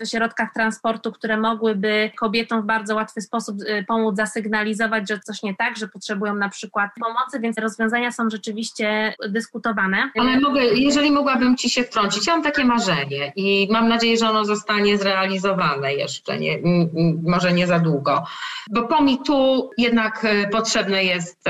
w środkach transportu, które mogłyby kobietom w bardzo łatwy sposób y, pomóc zasygnalizować, że coś nie tak, że potrzebują na przykład pomocy, więc rozwiązania są rzeczywiście dyskutowane. Ale mogę, jeżeli mogłabym Ci się wtrącić, ja mam takie marzenie i mam nadzieję, że ono zostanie zrealizowane jeszcze, nie, może nie za długo, bo POMI tu jednak y, potrzebne jest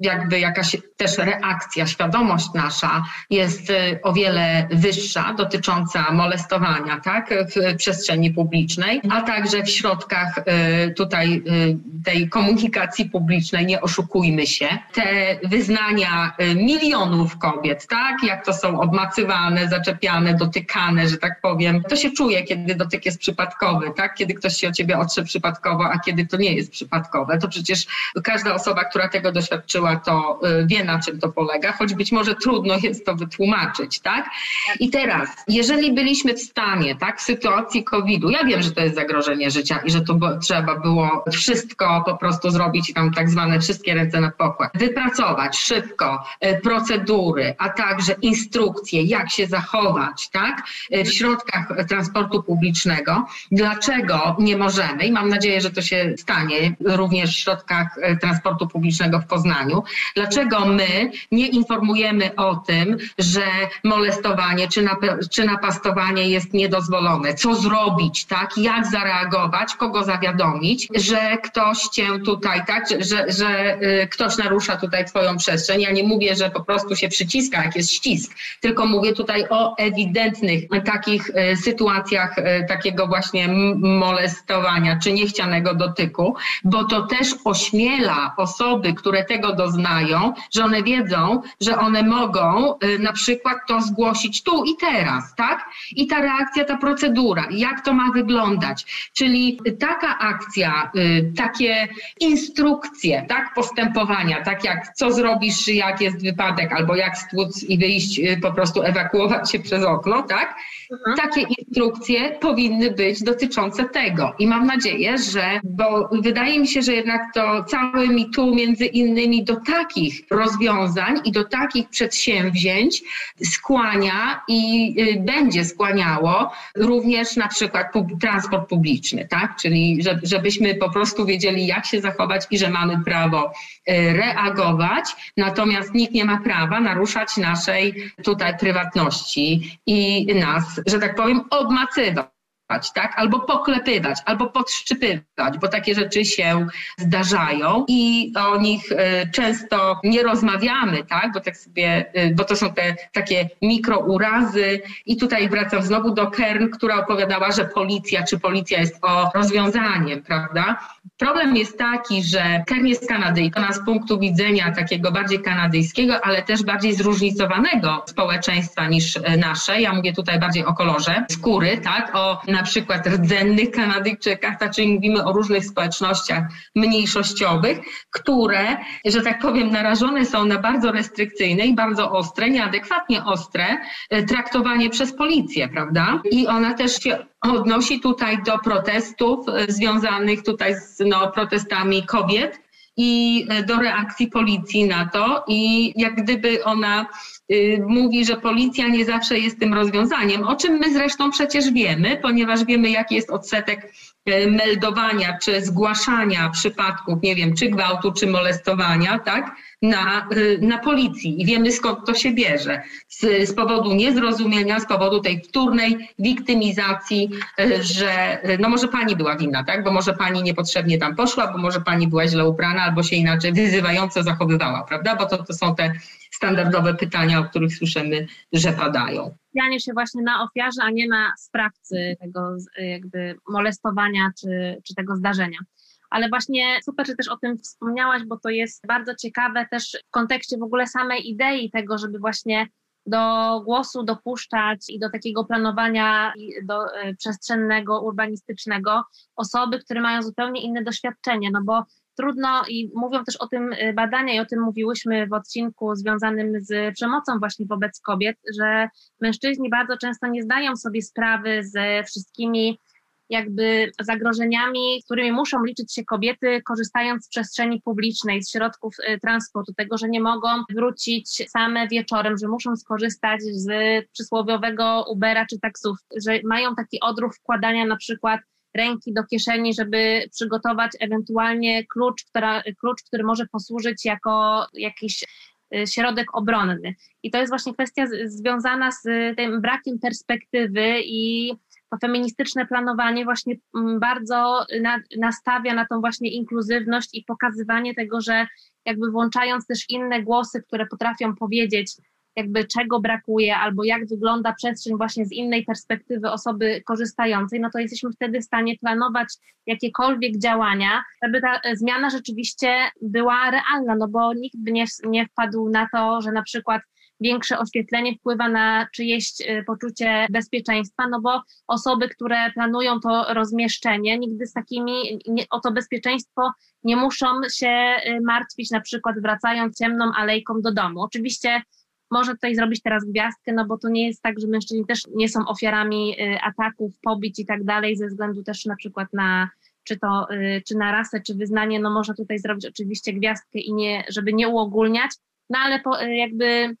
jakby jakaś też reakcja, świadomość nasza jest y, o wiele wyższa dotycząca molestowania tak, w przestrzeni publicznej, a także w środkach y, tutaj y, tej komunikacji publicznej, nie oszukujmy się. Te wyznania milionów kobiet, tak, jak to są obmacywane, zaczepiane, dotykane, że tak powiem, to się czuje, kiedy dotyk jest przypadkowy, tak, kiedy ktoś się o ciebie otrze przypadkowo, a kiedy to nie jest przypadkowe. To przecież każda osoba, która tego doświadczyła, to y, wie, na czym to polega, choć być może trudno jest to wytłumaczyć, tak? I teraz, jeżeli byliśmy w stanie, tak, w sytuacji COVID-u, ja wiem, że to jest zagrożenie życia i że to trzeba było wszystko po prostu zrobić tam tak zwane wszystkie ręce na pokład, wypracować szybko y, procedury, a także instrukcje, jak się zachować, tak, y, w środkach transportu publicznego. Dlaczego nie możemy? I mam nadzieję, że to się stanie również w środkach transportu publicznego w Poznaniu Dlaczego my nie informujemy o tym, że molestowanie czy, czy napastowanie jest niedozwolone? Co zrobić, tak? Jak zareagować? Kogo zawiadomić, że ktoś cię tutaj, tak? Że, że y, ktoś narusza tutaj twoją przestrzeń. Ja nie mówię, że po prostu się przyciska, jak jest ścisk, tylko mówię tutaj o ewidentnych takich y, sytuacjach y, takiego właśnie molestowania czy niechcianego dotyku, bo to też ośmiela osoby, które tego doznają, że one wiedzą, że one mogą y, na przykład to zgłosić tu i teraz, tak? I ta reakcja, ta procedura, jak to ma wyglądać. Czyli taka akcja, y, takie instrukcje, tak, postępowania, tak jak co zrobisz, jak jest wypadek, albo jak stłuc i wyjść, y, po prostu ewakuować się przez okno, tak? Mhm. Takie instrukcje powinny być dotyczące tego. I mam nadzieję, że, bo wydaje mi się, że jednak to całe mi tu między innymi do takich rozwiązań i do takich przedsięwzięć skłania i y, będzie skłaniało również na przykład transport publiczny, tak? Czyli żebyśmy po prostu wiedzieli, jak się zachować i że mamy prawo y, reagować, natomiast nikt nie ma prawa naruszać naszej tutaj prywatności i nas, że tak powiem, obmacywać tak? Albo poklepywać, albo podszczypywać, bo takie rzeczy się zdarzają i o nich e, często nie rozmawiamy, tak? Bo tak sobie, e, bo to są te takie mikrourazy i tutaj wracam znowu do Kern, która opowiadała, że policja, czy policja jest o rozwiązaniem, prawda? Problem jest taki, że Kern jest Kanadyjką, z punktu widzenia takiego bardziej kanadyjskiego, ale też bardziej zróżnicowanego społeczeństwa niż e, nasze. Ja mówię tutaj bardziej o kolorze skóry, tak? O na przykład rdzennych Kanadyjczykach, tak, czyli mówimy o różnych społecznościach mniejszościowych, które, że tak powiem, narażone są na bardzo restrykcyjne i bardzo ostre, nieadekwatnie ostre e, traktowanie przez policję, prawda? I ona też się odnosi tutaj do protestów e, związanych tutaj z no, protestami kobiet i e, do reakcji policji na to. I jak gdyby ona y, mówi, że policja nie zawsze jest tym rozwiązaniem, o czym my zresztą przecież wiemy, ponieważ wiemy jaki jest odsetek meldowania czy zgłaszania przypadków, nie wiem, czy gwałtu, czy molestowania, tak? na, y, na policji i wiemy skąd to się bierze. Z, z powodu niezrozumienia, z powodu tej wtórnej wiktymizacji, y, że no może pani była winna, tak? Bo może pani niepotrzebnie tam poszła, bo może pani była źle ubrana albo się inaczej wyzywająco zachowywała, prawda? Bo to, to są te standardowe pytania, o których słyszymy, że padają. Skupianie się właśnie na ofiarze, a nie na sprawcy tego jakby molestowania czy, czy tego zdarzenia ale właśnie super, że też o tym wspomniałaś, bo to jest bardzo ciekawe też w kontekście w ogóle samej idei tego, żeby właśnie do głosu dopuszczać i do takiego planowania do, e, przestrzennego, urbanistycznego osoby, które mają zupełnie inne doświadczenie, no bo trudno i mówią też o tym e, badania i o tym mówiłyśmy w odcinku związanym z przemocą właśnie wobec kobiet, że mężczyźni bardzo często nie zdają sobie sprawy ze wszystkimi jakby zagrożeniami, którymi muszą liczyć się kobiety, korzystając z przestrzeni publicznej, z środków y, transportu, tego, że nie mogą wrócić same wieczorem, że muszą skorzystać z przysłowiowego Ubera czy taksów, że mają taki odruch wkładania na przykład ręki do kieszeni, żeby przygotować ewentualnie klucz, która, klucz który może posłużyć jako jakiś y, środek obronny. I to jest właśnie kwestia związana z tym brakiem perspektywy i to feministyczne planowanie właśnie mm, bardzo na, nastawia na tą właśnie inkluzywność i pokazywanie tego, że jakby włączając też inne głosy, które potrafią powiedzieć, jakby czego brakuje, albo jak wygląda przestrzeń właśnie z innej perspektywy osoby korzystającej, no to jesteśmy wtedy w stanie planować jakiekolwiek działania, żeby ta zmiana rzeczywiście była realna, no bo nikt by nie, nie wpadł na to, że na przykład większe oświetlenie wpływa na czyjeś y, poczucie bezpieczeństwa, no bo osoby, które planują to rozmieszczenie, nigdy z takimi, nie, o to bezpieczeństwo nie muszą się y, martwić, na przykład wracając ciemną alejką do domu. Oczywiście może tutaj zrobić teraz gwiazdkę, no bo to nie jest tak, że mężczyźni też nie są ofiarami y, ataków, pobić i tak dalej, ze względu też na przykład na czy to, czy na rasę, czy wyznanie, no można tutaj zrobić oczywiście gwiazdkę i nie, żeby nie uogólniać, no ale po, jakby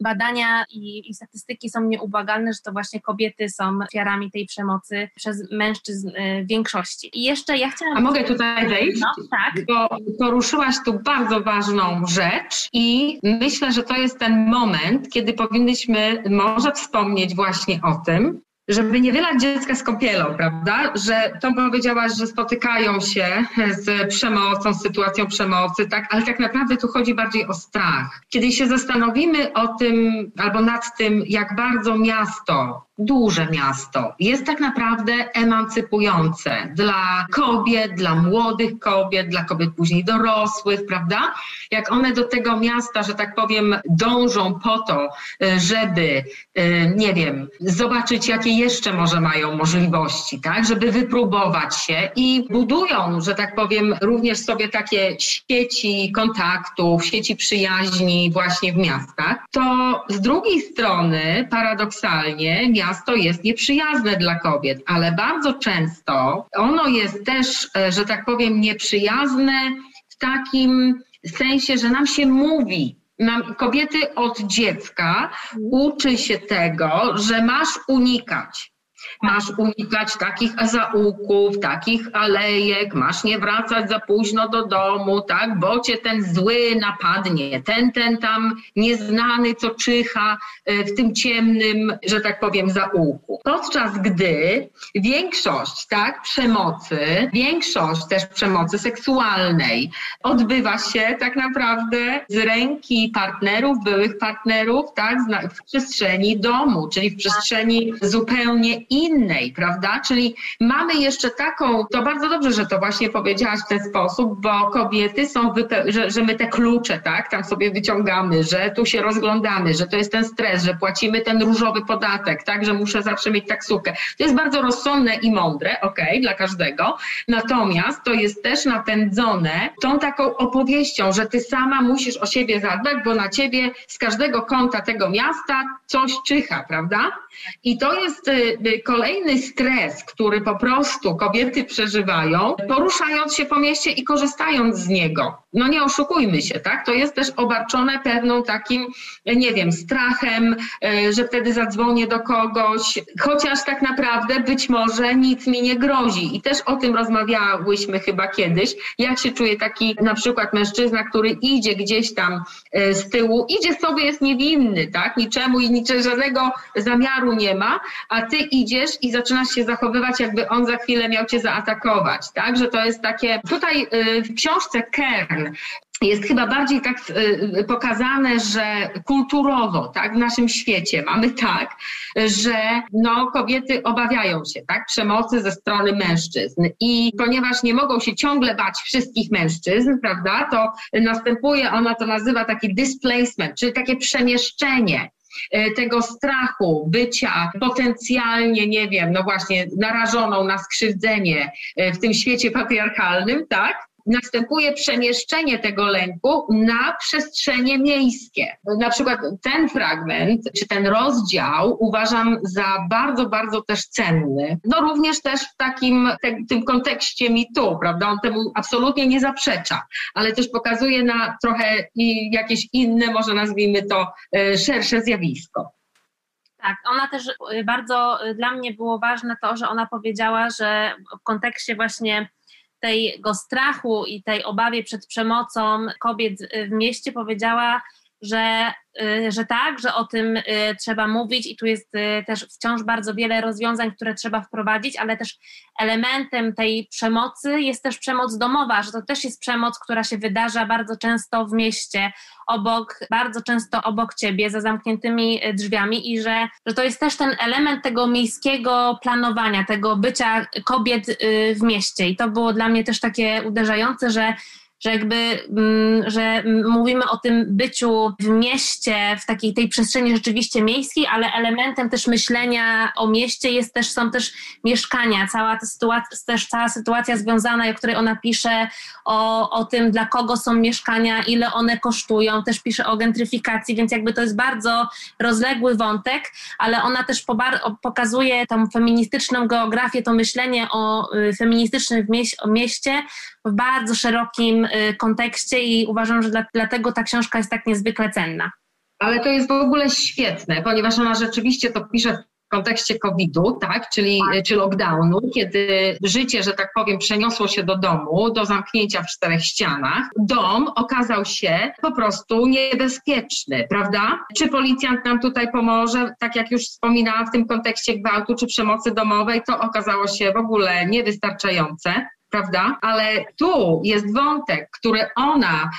badania i, i, statystyki są nieubłagalne, że to właśnie kobiety są ofiarami tej przemocy przez mężczyzn y, w większości. I jeszcze ja chciałam... A mogę tutaj wejść? No, tak. Bo poruszyłaś tu bardzo ważną rzecz i myślę, że to jest ten moment, kiedy powinniśmy może wspomnieć właśnie o tym, żeby nie wylać dziecka z kąpielą, prawda? Że to powiedziałaś, że spotykają się z przemocą, z sytuacją przemocy, tak? Ale tak naprawdę tu chodzi bardziej o strach. Kiedy się zastanowimy o tym albo nad tym, jak bardzo miasto duże miasto jest tak naprawdę emancypujące dla kobiet, dla młodych kobiet, dla kobiet później dorosłych, prawda? Jak one do tego miasta, że tak powiem, dążą po to, y, żeby, y, nie wiem, zobaczyć, jakie jeszcze może mają możliwości, tak? Żeby wypróbować się i budują, że tak powiem, również sobie takie sieci kontaktów, sieci przyjaźni właśnie w miastach, to z drugiej strony paradoksalnie miasto jest nieprzyjazne dla kobiet, ale bardzo często ono jest też, e, że tak powiem, nieprzyjazne w takim sensie, że nam się mówi, kobiety od dziecka uczy się tego, że masz unikać. Masz unikać takich zaułków, takich alejek, masz nie wracać za późno do domu, tak, bo cię ten zły napadnie, ten, ten tam nieznany, co czyha e, w tym ciemnym, że tak powiem, zaułku. Podczas gdy większość, tak, przemocy, większość też przemocy seksualnej odbywa się tak naprawdę z ręki partnerów, byłych partnerów, tak, w przestrzeni domu, czyli w przestrzeni zupełnie innej, innej, prawda? Czyli mamy jeszcze taką, to bardzo dobrze, że to właśnie powiedziałaś w ten sposób, bo kobiety są, że, że my te klucze, tak, tam sobie wyciągamy, że tu się rozglądamy, że to jest ten stres, że płacimy ten różowy podatek, tak, że muszę zawsze mieć taksówkę. To jest bardzo rozsądne i mądre, okay, dla każdego. Natomiast to jest też napędzone tą taką opowieścią, że ty sama musisz o siebie zadbać, bo na ciebie z każdego kąta tego miasta coś czyha, prawda? I to jest y, y, kolejny stres, który po prostu kobiety przeżywają, poruszając się po mieście i korzystając z niego. No nie oszukujmy się, tak? To jest też obarczone pewną takim, nie wiem, strachem, y, że wtedy zadzwonię do kogoś, chociaż tak naprawdę być może nic mi nie grozi. I też o tym rozmawiałyśmy chyba kiedyś, jak się czuje taki na przykład mężczyzna, który idzie gdzieś tam z tyłu, idzie sobie, jest niewinny, tak? Niczemu i niczego, żadnego zamiaru nie ma, a ty idziesz i zaczynasz się zachowywać, jakby on za chwilę miał cię zaatakować, tak? Że to jest takie, tutaj y, w książce Kern jest chyba bardziej tak y, pokazane, że kulturowo, tak, w naszym świecie mamy tak, że no, kobiety obawiają się, tak, przemocy ze strony mężczyzn i ponieważ nie mogą się ciągle bać wszystkich mężczyzn, prawda, to następuje, ona to nazywa taki displacement, czyli takie przemieszczenie tego strachu, bycia potencjalnie, nie wiem, no właśnie, narażoną na skrzywdzenie e, w tym świecie patriarchalnym, tak? Następuje przemieszczenie tego lęku na przestrzenie miejskie. Na przykład ten fragment, czy ten rozdział uważam za bardzo, bardzo też cenny. No również też w takim te, tym kontekście mitu, prawda? On temu absolutnie nie zaprzecza, ale też pokazuje na trochę jakieś inne, może nazwijmy to, e, szersze zjawisko. Tak, ona też y, bardzo y, dla mnie było ważne to, że ona powiedziała, że w kontekście właśnie tego strachu i tej obawie przed przemocą kobiet w mieście powiedziała, że że tak, że o tym y, trzeba mówić i tu jest y, też wciąż bardzo wiele rozwiązań, które trzeba wprowadzić, ale też elementem tej przemocy jest też przemoc domowa, że to też jest przemoc, która się wydarza bardzo często w mieście, obok, bardzo często obok ciebie, za zamkniętymi drzwiami i że, że to jest też ten element tego miejskiego planowania, tego bycia kobiet w mieście. I to było dla mnie też takie uderzające, że że jakby, mm, że mówimy o tym byciu w mieście, w takiej tej przestrzeni rzeczywiście miejskiej, ale elementem też myślenia o mieście jest też, są też mieszkania, cała ta sytuacja, też cała sytuacja związana, o której ona pisze, o, o tym, dla kogo są mieszkania, ile one kosztują, też pisze o gentryfikacji, więc jakby to jest bardzo rozległy wątek, ale ona też pokazuje tą feministyczną geografię, to myślenie o y, feministycznym mieście w bardzo szerokim y, kontekście i uważam, że dla, dlatego ta książka jest tak niezwykle cenna. Ale to jest w ogóle świetne, ponieważ ona rzeczywiście to pisze w kontekście COVID-u, tak, czyli tak. czy lockdownu, kiedy życie, że tak powiem, przeniosło się do domu, do zamknięcia w czterech ścianach. Dom okazał się po prostu niebezpieczny, prawda? Czy policjant nam tutaj pomoże? Tak jak już wspominałam w tym kontekście gwałtu czy przemocy domowej, to okazało się w ogóle niewystarczające prawda? Ale tu jest wątek, który ona,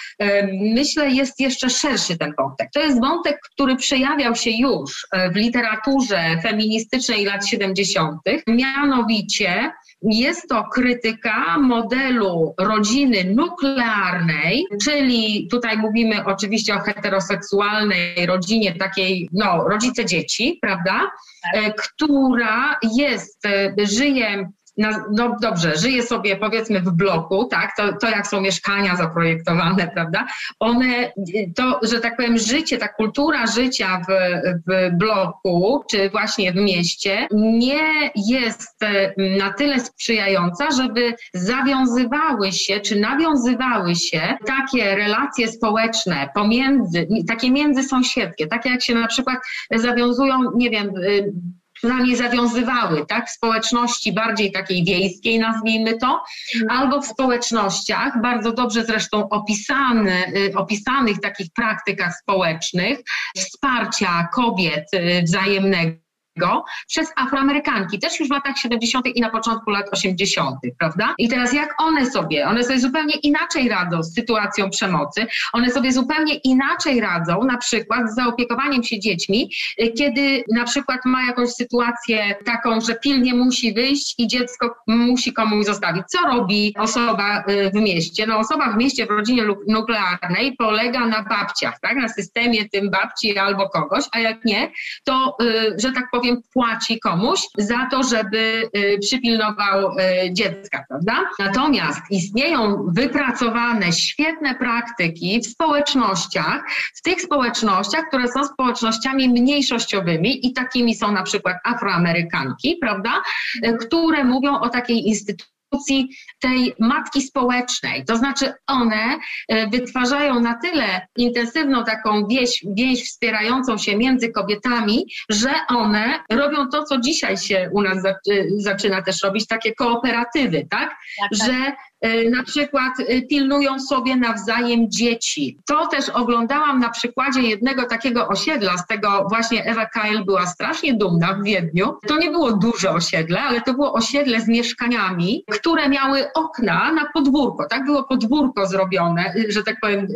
myślę, jest jeszcze szerszy ten wątek. To jest wątek, który przejawiał się już e, w literaturze feministycznej lat 70., mianowicie jest to krytyka modelu rodziny nuklearnej, czyli tutaj mówimy oczywiście o heteroseksualnej rodzinie, takiej, no, rodzice dzieci, prawda? E, która jest, e, żyje no dobrze, żyje sobie powiedzmy w bloku, tak, to, to jak są mieszkania zaprojektowane, prawda, one, to, że tak powiem, życie, ta kultura życia w, w bloku, czy właśnie w mieście, nie jest e, na tyle sprzyjająca, żeby zawiązywały się, czy nawiązywały się takie relacje społeczne pomiędzy, takie międzysąsiedzkie, takie jak się na przykład zawiązują, nie wiem, y, przynajmniej zawiązywały, tak, w społeczności bardziej takiej wiejskiej, nazwijmy to, albo w społecznościach, bardzo dobrze zresztą opisane, y, opisanych takich praktykach społecznych, wsparcia kobiet y, wzajemnego przez Afroamerykanki, też już w latach 70. i na początku lat 80., prawda? I teraz jak one sobie, one sobie zupełnie inaczej radzą z sytuacją przemocy, one sobie zupełnie inaczej radzą na przykład z zaopiekowaniem się dziećmi, y, kiedy na przykład ma jakąś sytuację taką, że pilnie musi wyjść i dziecko musi komuś zostawić. Co robi osoba y, w mieście? No osoba w mieście w rodzinie nuklearnej polega na babciach, tak? Na systemie tym babci albo kogoś, a jak nie, to, y, że tak powiem, powiem, płaci komuś za to, żeby y, przypilnował y, dziecka, prawda? Natomiast istnieją wypracowane świetne praktyki w społecznościach, w tych społecznościach, które są społecznościami mniejszościowymi i takimi są na przykład Afroamerykanki, prawda? Y, które mówią o takiej instytucji, tej matki społecznej. To znaczy one e, wytwarzają na tyle intensywną taką więź, więź wspierającą się między kobietami, że one robią to, co dzisiaj się u nas zaczyna też robić, takie kooperatywy, tak? tak, tak. Że E, na przykład e, pilnują sobie nawzajem dzieci. To też oglądałam na przykładzie jednego takiego osiedla, z tego właśnie Ewa Kyle była strasznie dumna w Wiedniu. To nie było duże osiedle, ale to było osiedle z mieszkaniami, które miały okna na podwórko. Tak było podwórko zrobione, że tak powiem,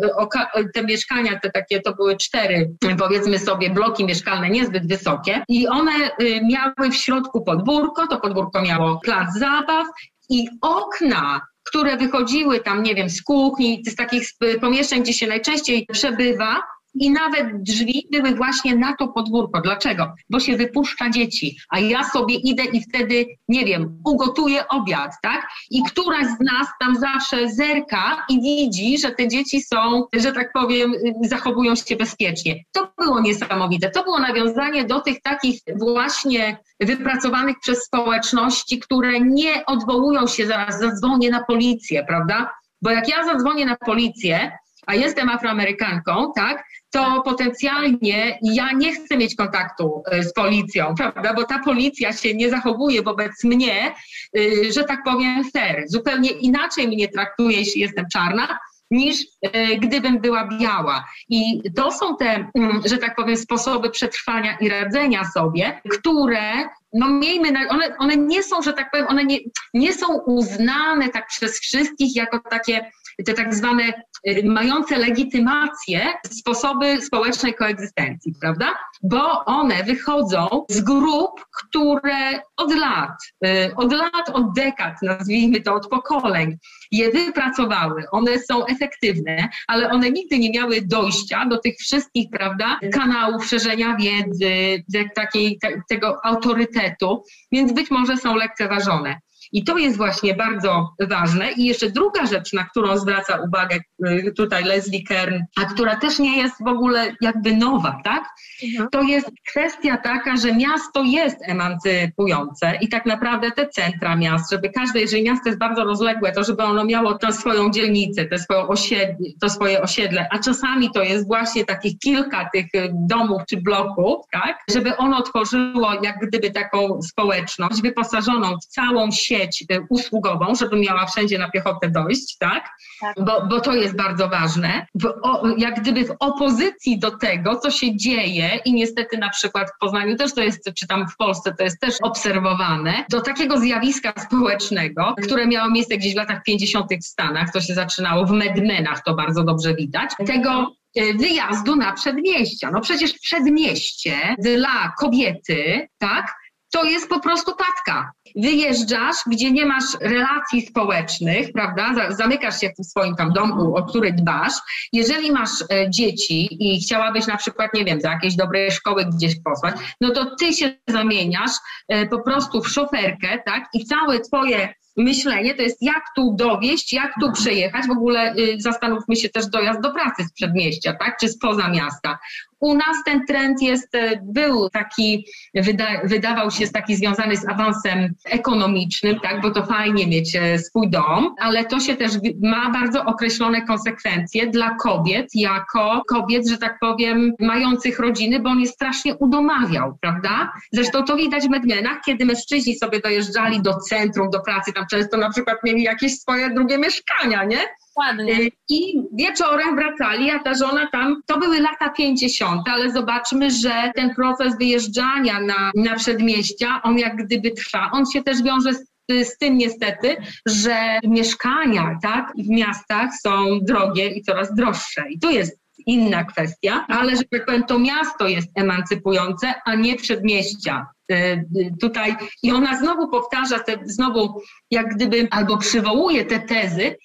te mieszkania, te takie, to były cztery, powiedzmy sobie, bloki mieszkalne niezbyt wysokie i one y, miały w środku podwórko, to podwórko miało plac zabaw i okna które wychodziły tam, nie wiem, z kuchni, z takich pomieszczeń, gdzie się najczęściej przebywa, I nawet drzwi były właśnie na to podwórko. Dlaczego? Bo się wypuszcza dzieci, a ja sobie idę i wtedy, nie wiem, ugotuję obiad, tak? I któraś z nas tam zawsze zerka i widzi, że te dzieci są, że tak powiem, zachowują się bezpiecznie. To było niesamowite. To było nawiązanie do tych takich właśnie wypracowanych przez społeczności, które nie odwołują się zaraz, zadzwonię na policję, prawda? Bo jak ja zadzwonię na policję, a jestem afroamerykanką, tak, to potencjalnie ja nie chcę mieć kontaktu e, z policją, (laughs) prawda, bo ta policja się nie zachowuje wobec mnie, e, że tak powiem, fair. Zupełnie inaczej mnie traktuje, jeśli jestem czarna, niż e, gdybym była biała. I to są te, mm, że tak powiem, sposoby przetrwania i radzenia sobie, które no miejmy, na, one, one nie są, że tak powiem, one nie, nie są uznane tak przez wszystkich jako takie te tak zwane y, mające legitymację sposoby społecznej koegzystencji, prawda? Bo one wychodzą z grup, które od lat, y, od lat, od dekad, nazwijmy to, od pokoleń, je wypracowały. One są efektywne, ale one nigdy nie miały dojścia do tych wszystkich, prawda, kanałów szerzenia wiedzy, takiej, tego autorytetu, więc być może są lekceważone. I to jest właśnie bardzo ważne. I jeszcze druga rzecz, na którą zwraca uwagę y, tutaj Leslie Kern, a która też nie jest w ogóle jakby nowa, tak? Mhm. To jest kwestia taka, że miasto jest emancypujące i tak naprawdę te centra miast, żeby każde, jeżeli miasto jest bardzo rozległe, to żeby ono miało tę swoją dzielnicę, te swoje osiedle, to swoje osiedle, a czasami to jest właśnie takich kilka tych y, domów czy bloków, tak? Żeby ono tworzyło jak gdyby taką społeczność wyposażoną w całą sieć sieć y, usługową, żeby miała wszędzie na piechotę dojść, tak? tak. Bo, bo to jest bardzo ważne. W, o, jak gdyby w opozycji do tego, co się dzieje i niestety na przykład w Poznaniu też to jest, czy tam w Polsce to jest też obserwowane, do takiego zjawiska społecznego, które miało miejsce gdzieś w latach 50. w Stanach, to się zaczynało w Medmenach, to bardzo dobrze widać, tego y, wyjazdu na przedmieścia. No przecież przedmieście dla kobiety, tak, to jest po prostu tatka. Wyjeżdżasz, gdzie nie masz relacji społecznych, prawda? Zamykasz się w swoim tam domu, o który dbasz. Jeżeli masz e, dzieci i chciałabyś na przykład, nie wiem, za jakiejś dobrej szkoły gdzieś posłać, no to ty się zamieniasz e, po prostu w szoferkę, tak? I całe twoje myślenie to jest jak tu dowieść, jak tu przejechać. W ogóle y, zastanówmy się też dojazd do pracy z przedmieścia, tak? Czy spoza miasta. U nas ten trend jest, e, był taki, wyda, wydawał się taki związany z awansem ekonomicznym, tak, bo to fajnie mieć e, swój dom, ale to się też ma bardzo określone konsekwencje dla kobiet, jako kobiet, że tak powiem, mających rodziny, bo on jest strasznie udomawiał, prawda? Zresztą to widać w Medmenach, kiedy mężczyźni sobie dojeżdżali do centrum, do pracy, tam często na przykład mieli jakieś swoje drugie mieszkania, nie? Dokładnie. Y, I wieczorem wracali, a ta żona tam, to były lata 50., ale zobaczmy, że ten proces wyjeżdżania na, na przedmieścia, on jak gdyby trwa. On się też wiąże z z tym niestety, że mieszkania tak, w miastach są drogie i coraz droższe. I tu jest inna kwestia, ale że tak powiem, to miasto jest emancypujące, a nie przedmieścia. Y, tutaj i ona znowu powtarza te, znowu jak gdyby albo przywołuje te tezy,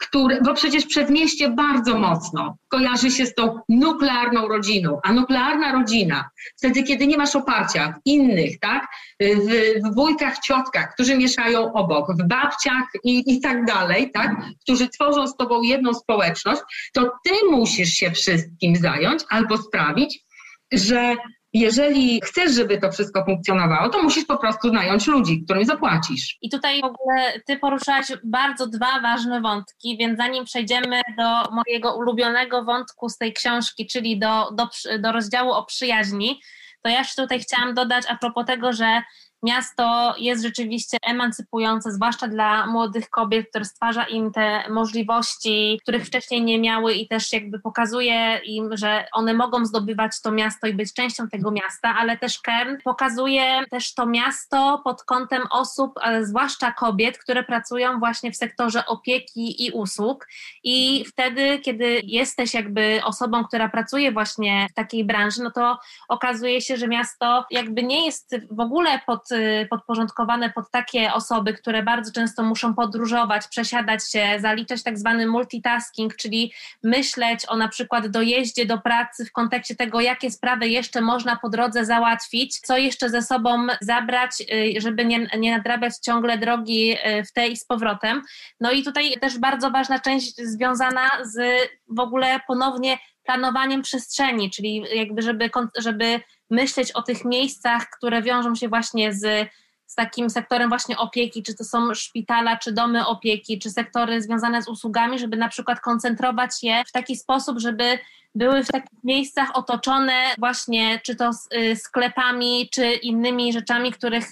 który, bo przecież przedmieście bardzo mocno kojarzy się z tą nuklearną rodziną, a nuklearna rodzina, wtedy kiedy nie masz oparcia w innych, tak, w, w wujkach, ciotkach, którzy mieszają obok, w babciach i, i tak dalej, tak, którzy tworzą z tobą jedną społeczność, to ty musisz się wszystkim zająć albo sprawić, że jeżeli chcesz, żeby to wszystko funkcjonowało, to musisz po prostu nająć ludzi, którym zapłacisz. I tutaj w ogóle ty poruszałaś bardzo dwa ważne wątki, więc zanim przejdziemy do mojego ulubionego wątku z tej książki, czyli do, do, do rozdziału o przyjaźni, to ja jeszcze tutaj chciałam dodać a propos tego, że miasto jest rzeczywiście emancypujące, zwłaszcza dla młodych kobiet, które stwarza im te możliwości, których wcześniej nie miały i też jakby pokazuje im, że one mogą zdobywać to miasto i być częścią tego miasta, ale też Kern pokazuje też to miasto pod kątem osób, zwłaszcza kobiet, które pracują właśnie w sektorze opieki i usług. I wtedy, kiedy jesteś jakby osobą, która pracuje właśnie w takiej branży, no to okazuje się, że miasto jakby nie jest w ogóle pod podporządkowane pod takie osoby, które bardzo często muszą podróżować, przesiadać się, zaliczać tak zwany multitasking, czyli myśleć o na przykład dojeździe do pracy w kontekście tego, jakie sprawy jeszcze można po drodze załatwić, co jeszcze ze sobą zabrać, y, żeby nie, nie nadrabiać ciągle drogi w tej i z powrotem. No i tutaj też bardzo ważna część związana z w ogóle ponownie planowaniem przestrzeni, czyli jakby żeby, żeby myśleć o tych miejscach, które wiążą się właśnie z, z takim sektorem właśnie opieki, czy to są szpitala, czy domy opieki, czy sektory związane z usługami, żeby na przykład koncentrować je w taki sposób, żeby były w takich miejscach otoczone właśnie czy to y, sklepami, czy innymi rzeczami, których,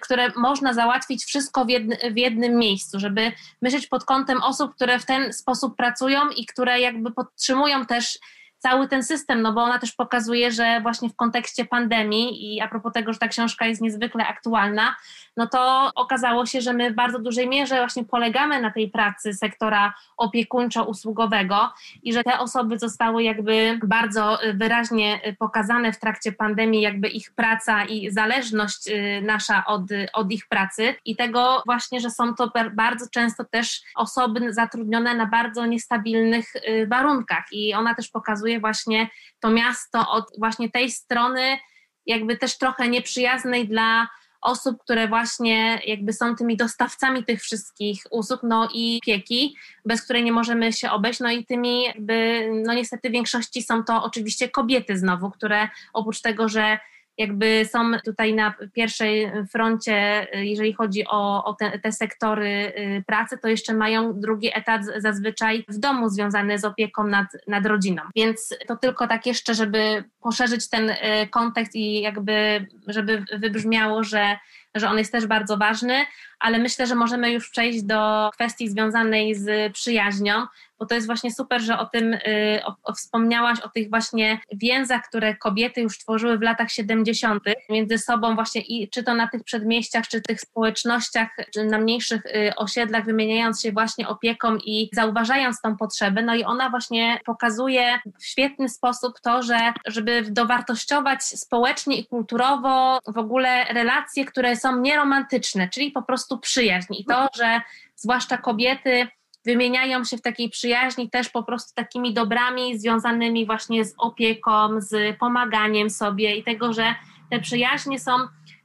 które można załatwić wszystko w, jedny, w jednym miejscu, żeby myśleć pod kątem osób, które w ten sposób pracują i które jakby podtrzymują też cały ten system, no bo ona też pokazuje, że właśnie w kontekście pandemii i a propos tego, że ta książka jest niezwykle aktualna, no to okazało się, że my w bardzo dużej mierze właśnie polegamy na tej pracy sektora opiekuńczo-usługowego i że te osoby zostały jakby bardzo wyraźnie pokazane w trakcie pandemii, jakby ich praca i zależność y, nasza od, od ich pracy. I tego właśnie, że są to bardzo często też osoby zatrudnione na bardzo niestabilnych y, warunkach. I ona też pokazuje właśnie to miasto od właśnie tej strony jakby też trochę nieprzyjaznej dla osób, które właśnie jakby są tymi dostawcami tych wszystkich usług, no i pieki, bez której nie możemy się obejść, no i tymi jakby, no niestety w większości są to oczywiście kobiety znowu, które oprócz tego, że jakby są tutaj na pierwszej froncie, jeżeli chodzi o, o te, te, sektory y, pracy, to jeszcze mają drugi etat zazwyczaj w domu związany z opieką nad, nad rodziną. Więc to tylko tak jeszcze, żeby poszerzyć ten y, kontekst i jakby, żeby wybrzmiało, że, że on jest też bardzo ważny, ale myślę, że możemy już przejść do kwestii związanej z przyjaźnią, bo to jest właśnie super, że o tym y, o, o wspomniałaś, o tych właśnie więzach, które kobiety już tworzyły w latach 70. między sobą właśnie i czy to na tych przedmieściach, czy tych społecznościach, czy na mniejszych y, osiedlach, wymieniając się właśnie opieką i zauważając tą potrzebę. No i ona właśnie pokazuje w świetny sposób to, że żeby dowartościować społecznie i kulturowo w ogóle relacje, które są nieromantyczne, czyli po prostu przyjaźń i to, że zwłaszcza kobiety wymieniają się w takiej przyjaźni też po prostu takimi dobrami związanymi właśnie z opieką, z pomaganiem sobie i tego, że te przyjaźnie są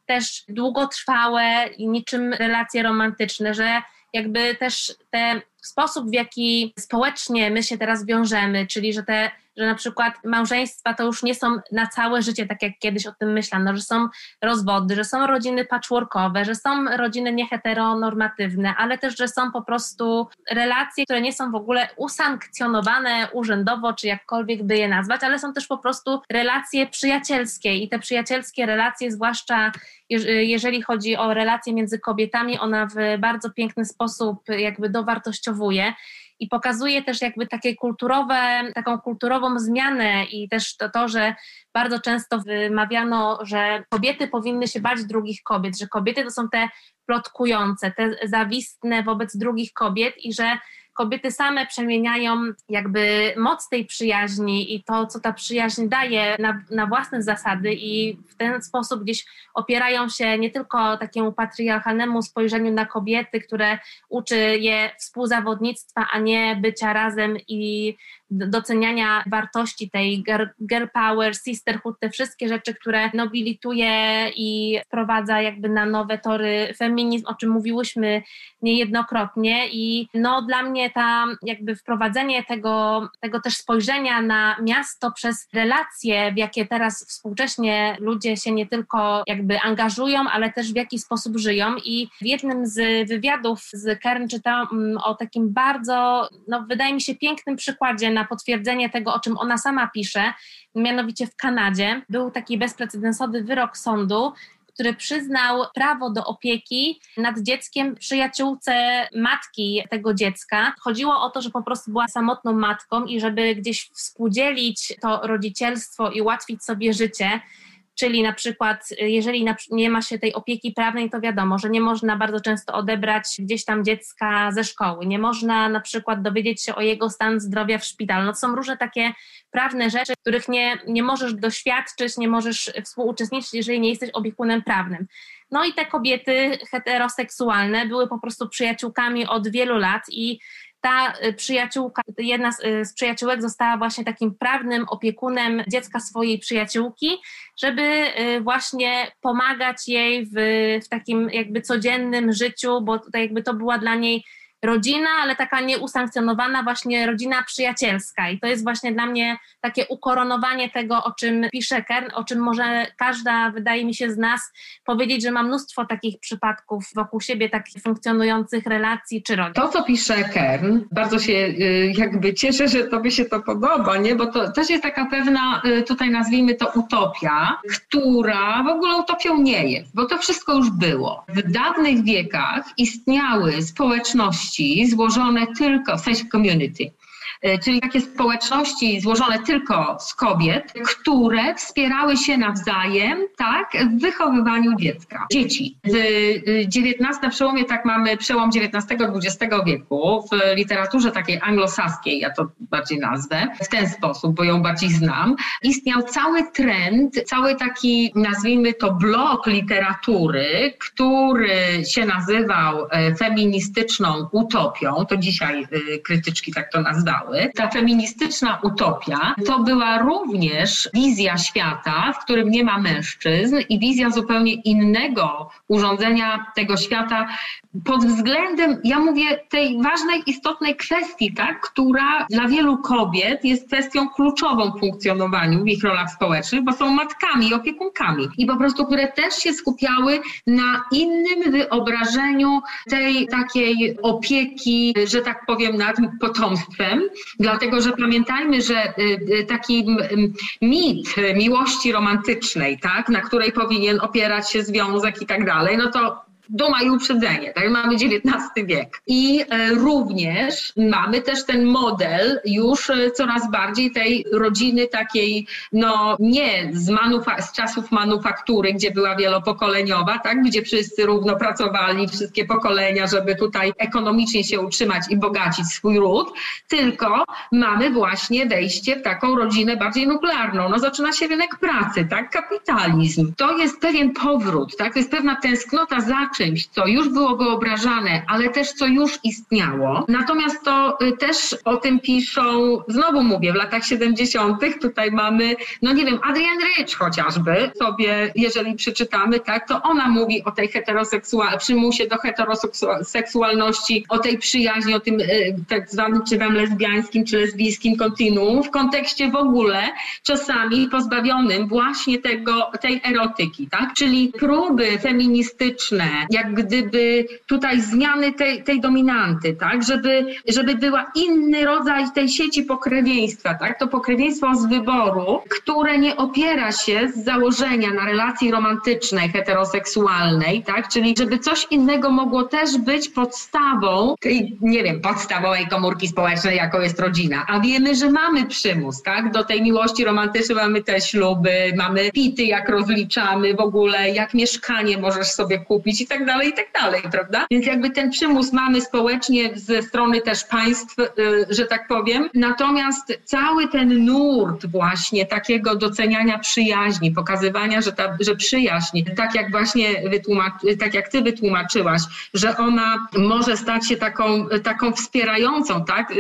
też długotrwałe i niczym relacje romantyczne, że jakby też ten sposób, w jaki społecznie my się teraz wiążemy, czyli że te że na przykład małżeństwa to już nie są na całe życie, tak jak kiedyś o tym myślano, że są rozwody, że są rodziny patchworkowe, że są rodziny nieheteronormatywne, ale też, że są po prostu relacje, które nie są w ogóle usankcjonowane urzędowo, czy jakkolwiek by je nazwać, ale są też po prostu relacje przyjacielskie i te przyjacielskie relacje, zwłaszcza jeżeli chodzi o relacje między kobietami, ona w bardzo piękny sposób jakby dowartościowuje i pokazuje też jakby takie kulturowe, taką kulturową zmianę i też to, to, że bardzo często wymawiano, że kobiety powinny się bać drugich kobiet, że kobiety to są te plotkujące, te zawistne wobec drugich kobiet i że kobiety same przemieniają jakby moc tej przyjaźni i to, co ta przyjaźń daje na, na własne zasady i w ten sposób gdzieś opierają się nie tylko takiemu patriarchalnemu spojrzeniu na kobiety, które uczy je współzawodnictwa, a nie bycia razem i doceniania wartości tej girl power, sisterhood, te wszystkie rzeczy, które nobilituje i wprowadza jakby na nowe tory feminizm, o czym mówiłyśmy niejednokrotnie. I no dla mnie ta jakby wprowadzenie tego, tego też spojrzenia na miasto przez relacje, w jakie teraz współcześnie ludzie się nie tylko jakby angażują, ale też w jaki sposób żyją. I w jednym z wywiadów z Karen czytałam mm, o takim bardzo, no wydaje mi się pięknym przykładzie na potwierdzenie tego, o czym ona sama pisze, mianowicie w Kanadzie był taki bezprecedensowy wyrok sądu, który przyznał prawo do opieki nad dzieckiem przyjaciółce matki tego dziecka. Chodziło o to, że po prostu była samotną matką i żeby gdzieś współdzielić to rodzicielstwo i ułatwić sobie życie, Czyli na przykład, y, jeżeli nie ma się tej opieki prawnej, to wiadomo, że nie można bardzo często odebrać gdzieś tam dziecka ze szkoły, nie można na przykład dowiedzieć się o jego stan zdrowia w szpitalu. No są różne takie prawne rzeczy, których nie, nie możesz doświadczyć, nie możesz współuczestniczyć, jeżeli nie jesteś opiekunem prawnym. No i te kobiety heteroseksualne były po prostu przyjaciółkami od wielu lat i ta y, przyjaciółka, jedna z, y, z, przyjaciółek została właśnie takim prawnym opiekunem dziecka swojej przyjaciółki, żeby y, właśnie pomagać jej w, w takim jakby codziennym życiu, bo tutaj jakby to była dla niej rodzina, ale taka nieusankcjonowana właśnie rodzina przyjacielska. I to jest właśnie dla mnie takie ukoronowanie tego, o czym pisze Kern, o czym może każda, wydaje mi się, z nas powiedzieć, że ma mnóstwo takich przypadków wokół siebie, takich funkcjonujących relacji czy rodzin. To, co pisze Kern, bardzo się y, jakby cieszę, że tobie się to podoba, nie? bo to też jest taka pewna, y, tutaj nazwijmy to utopia, która w ogóle utopią nie jest, bo to wszystko już było. W dawnych wiekach istniały społeczności, złożone tylko, w sensie community, czyli takie społeczności złożone tylko z kobiet, które wspierały się nawzajem, tak, w wychowywaniu dziecka, dzieci. W XIX, na przełomie, tak mamy przełom XIX-XX wieku, w literaturze takiej anglosaskiej, ja to bardziej nazwę, w ten sposób, bo ją bardziej znam, istniał cały trend, cały taki, nazwijmy to blok literatury, który się nazywał e, feministyczną utopią, to dzisiaj e, krytyczki tak to nazwały, ta feministyczna utopia to była również wizja świata, w którym nie ma mężczyzn i wizja zupełnie innego urządzenia tego świata pod względem, ja mówię, tej ważnej, istotnej kwestii, tak, która dla wielu kobiet jest kwestią kluczową w funkcjonowaniu w ich rolach społecznych, bo są matkami i opiekunkami. I po prostu, które też się skupiały na innym wyobrażeniu tej takiej opieki, że tak powiem, nad potomstwem, Dlatego, że pamiętajmy, że y, y, taki mit miłości romantycznej, tak, na której powinien opierać się związek i tak dalej, no to duma i uprzedzenie, tak? Mamy XIX wiek. I e, również mamy też ten model już e, coraz bardziej tej rodziny takiej, no nie z, manufa- z czasów manufaktury, gdzie była wielopokoleniowa, tak? Gdzie wszyscy równo pracowali, wszystkie pokolenia, żeby tutaj ekonomicznie się utrzymać i bogacić swój ród, tylko mamy właśnie wejście w taką rodzinę bardziej nuklearną. No zaczyna się rynek pracy, tak? Kapitalizm. To jest pewien powrót, tak? To jest pewna tęsknota za czymś, co już było wyobrażane, ale też co już istniało. Natomiast to y, też o tym piszą, znowu mówię, w latach 70. tutaj mamy, no nie wiem, Adrienne Rich chociażby sobie, jeżeli przeczytamy, tak, to ona mówi o tej heteroseksualności, przymusie do heteroseksualności, o tej przyjaźni, o tym y, tak zwanym czy wam lesbiańskim, czy lesbijskim kontinuum w kontekście w ogóle czasami pozbawionym właśnie tego, tej erotyki, tak? Czyli próby feministyczne, jak gdyby tutaj zmiany tej, tej dominanty, tak, żeby, żeby była inny rodzaj tej sieci pokrewieństwa, tak, to pokrewieństwo z wyboru, które nie opiera się z założenia na relacji romantycznej, heteroseksualnej, tak, czyli żeby coś innego mogło też być podstawą tej, nie wiem, podstawowej komórki społecznej, jaką jest rodzina, a wiemy, że mamy przymus, tak, do tej miłości romantycznej mamy te śluby, mamy pity, jak rozliczamy w ogóle, jak mieszkanie możesz sobie kupić i tak dalej, i tak dalej, prawda? Więc jakby ten przymus mamy społecznie ze strony też państw, y, że tak powiem. Natomiast cały ten nurt właśnie takiego doceniania przyjaźni, pokazywania, że, ta, że przyjaźń, tak jak właśnie tak jak ty wytłumaczyłaś, że ona może stać się taką, taką wspierającą, tak?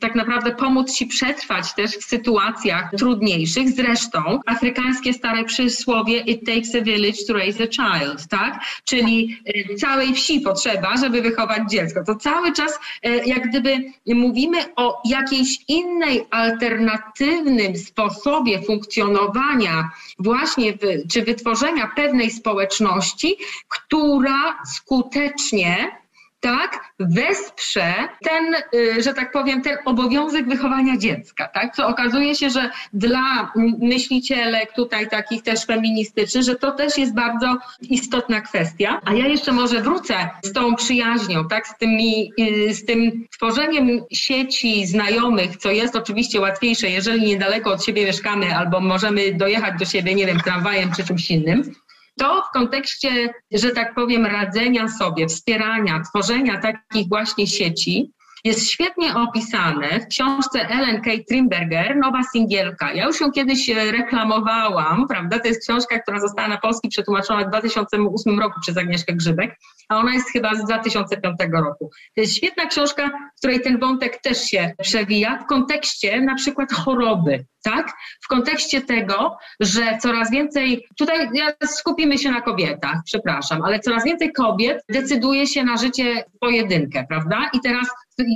Tak naprawdę pomóc ci przetrwać też w sytuacjach trudniejszych. Zresztą afrykańskie stare przysłowie it takes a village to raise a child, tak? Czyli całej wsi potrzeba, żeby wychować dziecko. To cały czas e, jak gdyby mówimy o jakiejś innej, alternatywnym sposobie funkcjonowania właśnie czy wytworzenia pewnej społeczności, która skutecznie tak, wesprze ten, y, że tak powiem, ten obowiązek wychowania dziecka, tak, co okazuje się, że dla myślicielek tutaj takich też feministycznych, że to też jest bardzo istotna kwestia. A ja jeszcze może wrócę z tą przyjaźnią, tak, z, tymi, y, z tym tworzeniem sieci znajomych, co jest oczywiście łatwiejsze, jeżeli niedaleko od siebie mieszkamy albo możemy dojechać do siebie, nie wiem, tramwajem czy czymś innym, to w kontekście, że tak powiem, radzenia sobie, wspierania, tworzenia takich właśnie sieci, jest świetnie opisane w książce Ellen K. Trimberger, Nowa Singielka. Ja już ją kiedyś e, reklamowałam, prawda? To jest książka, która została na polski przetłumaczona w 2008 roku przez Agnieszkę Grzybek, a ona jest chyba z 2005 roku. To jest świetna książka, której ten wątek też się przewija w kontekście na przykład choroby, tak? W kontekście tego, że coraz więcej, tutaj skupimy się na kobietach, przepraszam, ale coraz więcej kobiet decyduje się na życie pojedynkę, prawda? I teraz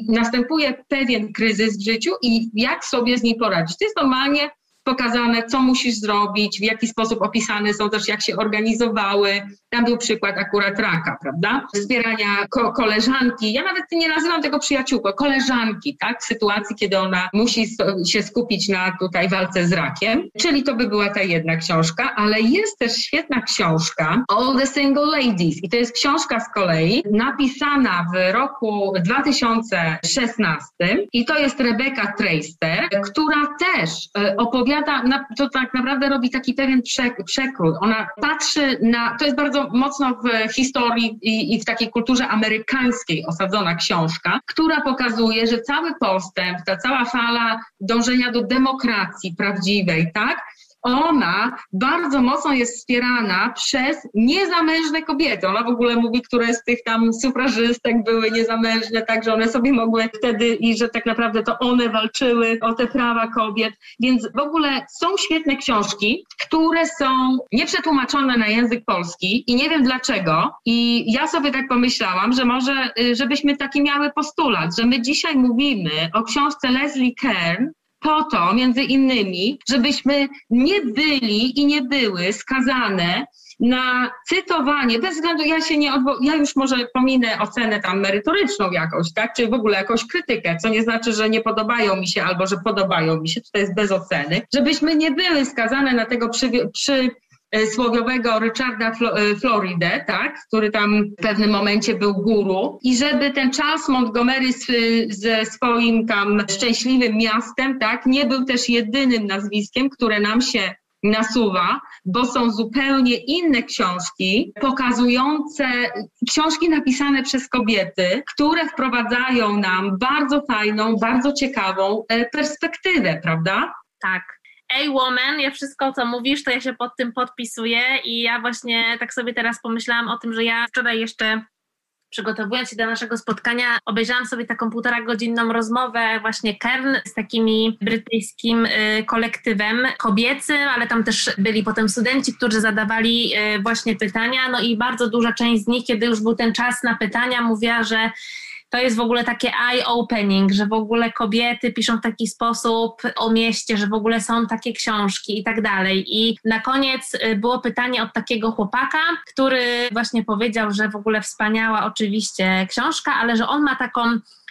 następuje pewien kryzys w życiu i jak sobie z nim poradzić. To jest normalnie pokazane, co musisz zrobić, w jaki sposób opisane są też, jak się organizowały. Tam był przykład akurat raka, prawda? Wspierania ko koleżanki. Ja nawet nie nazywam tego przyjaciółką, koleżanki, tak? W sytuacji, kiedy ona musi się skupić na tutaj walce z rakiem. Czyli to by była ta jedna książka, ale jest też świetna książka All the Single Ladies. I to jest książka z kolei napisana w roku 2016 i to jest Rebecca Traister, która też e, opowiada opowiada, to tak naprawdę robi taki pewien przekrój. Ona patrzy na, to jest bardzo mocno w historii i, i w takiej kulturze amerykańskiej osadzona książka, która pokazuje, że cały postęp, ta cała fala dążenia do demokracji prawdziwej, tak, ona bardzo mocno jest wspierana przez niezamężne kobiety. Ona w ogóle mówi, które z tych tam sufrażystek były niezamężne, tak, że one sobie mogły wtedy i że tak naprawdę to one walczyły o te prawa kobiet. Więc w ogóle są świetne książki, które są nieprzetłumaczone na język polski i nie wiem dlaczego. I ja sobie tak pomyślałam, że może, y, żebyśmy taki miały postulat, że my dzisiaj mówimy o książce Leslie Kern, po to, między innymi, żebyśmy nie byli i nie były skazane na cytowanie, bez względu, ja się nie odwo- ja już może pominę ocenę tam merytoryczną jakąś, tak, czy w ogóle jakąś krytykę, co nie znaczy, że nie podobają mi się albo że podobają mi się, to jest bez oceny, żebyśmy nie były skazane na tego przy, przy słowiowego Richarda e, Floridę, tak, który tam w pewnym momencie był guru i żeby ten Charles Montgomery z, ze swoim tam szczęśliwym miastem, tak, nie był też jedynym nazwiskiem, które nam się nasuwa, bo są zupełnie inne książki pokazujące, książki napisane przez kobiety, które wprowadzają nam bardzo fajną, bardzo ciekawą e, perspektywę, prawda? Tak, Ej, woman, ja wszystko, co mówisz, to ja się pod tym podpisuję. I ja właśnie tak sobie teraz pomyślałam o tym, że ja wczoraj jeszcze przygotowując się do naszego spotkania, obejrzałam sobie taką półtora godzinną rozmowę właśnie Kern z takimi brytyjskim y, kolektywem kobiecym, ale tam też byli potem studenci, którzy zadawali y, właśnie pytania, no i bardzo duża część z nich, kiedy już był ten czas na pytania, mówiła, że to jest w ogóle takie eye-opening, że w ogóle kobiety piszą w taki sposób o mieście, że w ogóle są takie książki i tak dalej. I na koniec y, było pytanie od takiego chłopaka, który właśnie powiedział, że w ogóle wspaniała oczywiście książka, ale że on ma taką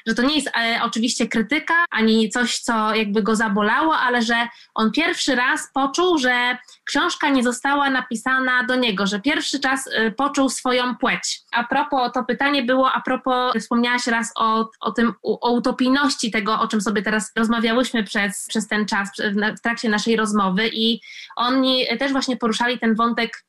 że to nie jest e, oczywiście krytyka ani coś, co jakby go zabolało, ale że on pierwszy raz poczuł, że książka nie została napisana do niego, że pierwszy czas e, poczuł swoją płeć. A propos, to pytanie było a propos, wspomniałaś raz o, o tym, o utopijności tego, o czym sobie teraz rozmawiałyśmy przez, przez ten czas, w trakcie naszej rozmowy i oni też właśnie poruszali ten wątek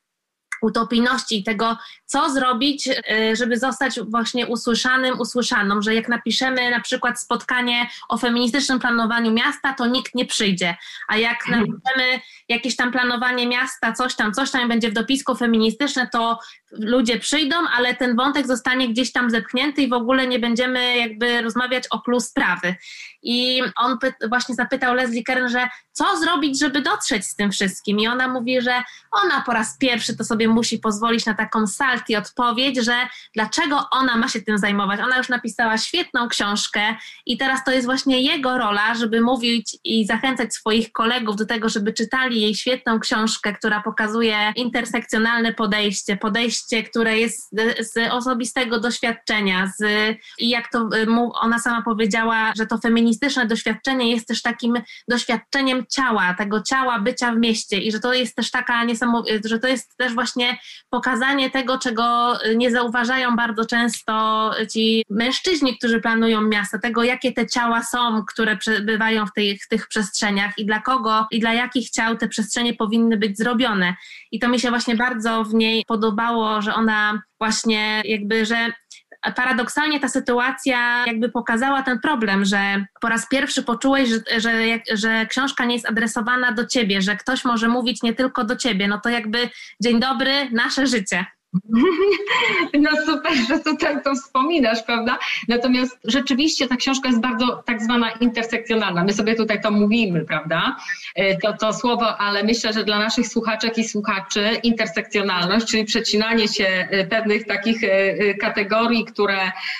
utopijności i tego, co zrobić, y, żeby zostać właśnie usłyszanym, usłyszaną, że jak napiszemy na przykład spotkanie o feministycznym planowaniu miasta, to nikt nie przyjdzie, a jak napiszemy jakieś tam planowanie miasta, coś tam, coś tam będzie w dopisku feministyczne, to ludzie przyjdą, ale ten wątek zostanie gdzieś tam zepchnięty i w ogóle nie będziemy jakby rozmawiać o plus sprawy. I on właśnie zapytał Leslie Kern, że co zrobić, żeby dotrzeć z tym wszystkim? I ona mówi, że ona po raz pierwszy to sobie musi pozwolić na taką salty odpowiedź, że dlaczego ona ma się tym zajmować. Ona już napisała świetną książkę i teraz to jest właśnie jego rola, żeby mówić i zachęcać swoich kolegów do tego, żeby czytali jej świetną książkę, która pokazuje intersekcjonalne podejście, podejście, które jest z osobistego doświadczenia, z, i jak to y, ona sama powiedziała, że to feministyczne doświadczenie jest też takim doświadczeniem ciała, tego ciała bycia w mieście i że to jest też taka niesamowita, że to jest też właśnie pokazanie tego, czego nie zauważają bardzo często ci mężczyźni, którzy planują miasta, tego jakie te ciała są, które przebywają w, tej, w tych przestrzeniach i dla kogo i dla jakich ciał te przestrzenie powinny być zrobione. I to mi się właśnie bardzo w niej podobało, że ona właśnie jakby, że paradoksalnie ta sytuacja jakby pokazała ten problem, że po raz pierwszy poczułeś, że, że, że książka nie jest adresowana do ciebie, że ktoś może mówić nie tylko do ciebie. No to jakby dzień dobry, nasze życie. (laughs) No super, że tutaj to wspominasz, prawda? Natomiast rzeczywiście ta książka jest bardzo tak zwana intersekcjonalna. My sobie tutaj to mówimy, prawda? E, to, to słowo, ale myślę, że dla naszych słuchaczek i słuchaczy intersekcjonalność, czyli przecinanie się e, pewnych takich e, kategorii, które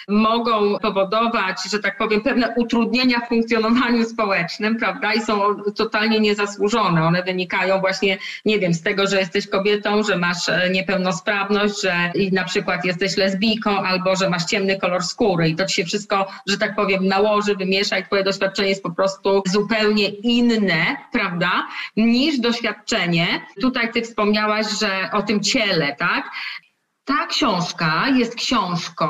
mogą powodować, że tak powiem, pewne utrudnienia w funkcjonowaniu społecznym, prawda? I są totalnie niezasłużone. One wynikają właśnie, nie wiem, z tego, że jesteś kobietą, że masz niepełnosprawność, że na przykład jesteś lesbijką albo że masz ciemny kolor skóry i to ci się wszystko, że tak powiem, nałoży, wymiesza i twoje doświadczenie jest po prostu zupełnie inne, prawda, niż doświadczenie. Tutaj ty wspomniałaś, że o tym ciele, tak? Ta książka jest książką,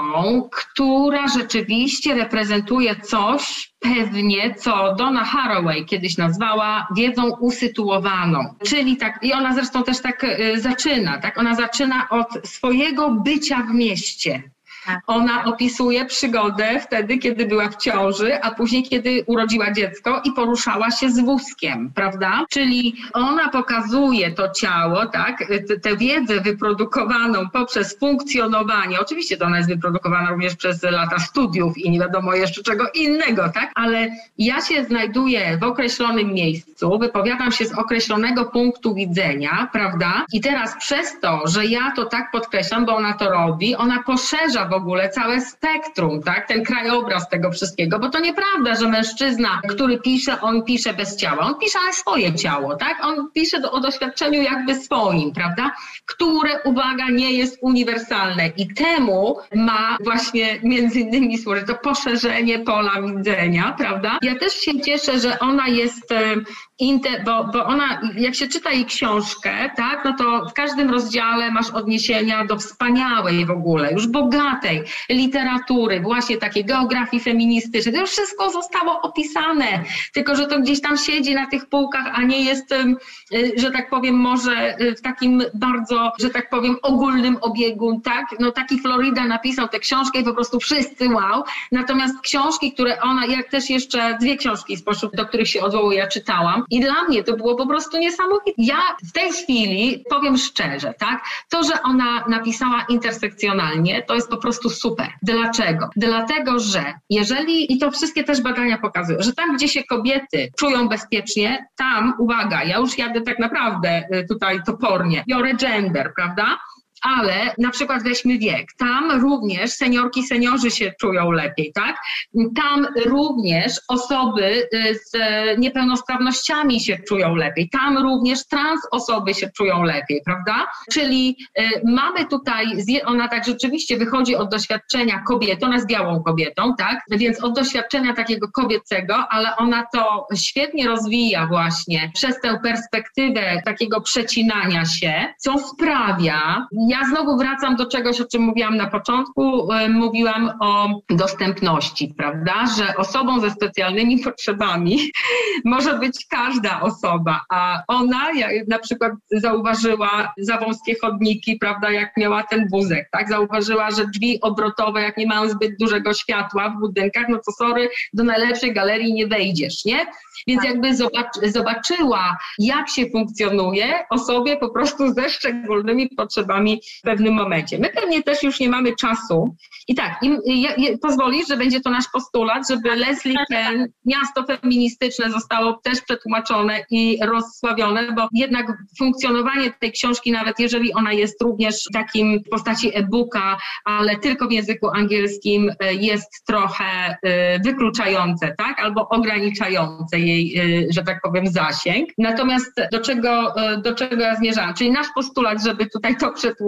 która rzeczywiście reprezentuje coś pewnie, co Donna Haraway kiedyś nazwała wiedzą usytuowaną. Czyli tak, i ona zresztą też tak y, zaczyna, tak? Ona zaczyna od swojego bycia w mieście. Tak. Ona opisuje przygodę wtedy, kiedy była w ciąży, a później, kiedy urodziła dziecko i poruszała się z wózkiem, prawda? Czyli ona pokazuje to ciało, tak, tę wiedzę wyprodukowaną poprzez funkcjonowanie. Oczywiście to ona jest wyprodukowana również przez lata studiów i nie wiadomo jeszcze czego innego, tak? Ale ja się znajduję w określonym miejscu, wypowiadam się z określonego punktu widzenia, prawda? I teraz przez to, że ja to tak podkreślam, bo ona to robi, ona poszerza w ogóle całe spektrum, tak? Ten krajobraz tego wszystkiego, bo to nieprawda, że mężczyzna, który pisze, on pisze bez ciała. On pisze ale swoje ciało, tak? On pisze do, o doświadczeniu jakby swoim, prawda? Które, uwaga, nie jest uniwersalne i temu ma właśnie między innymi służyć to poszerzenie pola widzenia, prawda? Ja też się cieszę, że ona jest Inter, bo, bo ona, jak się czyta jej książkę, tak, no to w każdym rozdziale masz odniesienia do wspaniałej w ogóle, już bogatej literatury, właśnie takiej geografii feministycznej. To już wszystko zostało opisane, tylko że to gdzieś tam siedzi na tych półkach, a nie jest, y, że tak powiem, może y, w takim bardzo, że tak powiem, ogólnym obiegu, tak? No taki Florida napisał tę książkę i po prostu wszyscy wow. Natomiast książki, które ona, jak też jeszcze dwie książki spośród, do których się odwołuję, czytałam, i dla mnie to było po prostu niesamowite. Ja w tej chwili powiem szczerze, tak? To, że ona napisała intersekcjonalnie, to jest po prostu super. Dlaczego? Dlatego, że jeżeli, i to wszystkie też badania pokazują, że tam, gdzie się kobiety czują bezpiecznie, tam, uwaga, ja już jadę tak naprawdę y, tutaj topornie, biorę gender, prawda? Ale na przykład weźmy wiek. Tam również seniorki, seniorzy się czują lepiej, tak? Tam również osoby y, z niepełnosprawnościami się czują lepiej. Tam również trans osoby się czują lepiej, prawda? Czyli y, mamy tutaj, ona tak rzeczywiście wychodzi od doświadczenia kobiety, ona jest białą kobietą, tak? Więc od doświadczenia takiego kobiecego, ale ona to świetnie rozwija właśnie przez tę perspektywę takiego przecinania się, co sprawia, ja znowu wracam do czegoś, o czym mówiłam na początku. E, mówiłam o dostępności, prawda? Że osobą ze specjalnymi (laughs) potrzebami może być każda osoba, a ona na przykład zauważyła za wąskie chodniki, prawda, jak miała ten wózek, tak? Zauważyła, że drzwi obrotowe, jak nie mają zbyt dużego światła w budynkach, no to sorry, do najlepszej galerii nie wejdziesz, nie? Więc tak. jakby zobaczyła, jak się funkcjonuje osobie po prostu ze szczególnymi potrzebami w pewnym momencie. My pewnie też już nie mamy czasu. I tak, im, pozwolisz, że będzie to nasz postulat, żeby. Leslie Ken, miasto feministyczne zostało też przetłumaczone i rozsławione, bo jednak funkcjonowanie tej książki, nawet jeżeli ona jest również w takim w postaci e-booka, ale tylko w języku angielskim, e, jest trochę e, wykluczające, tak? Albo ograniczające jej, e, że tak powiem, zasięg. Natomiast do czego, do czego ja zmierzałam? Czyli nasz postulat, żeby tutaj to przetłumaczyć.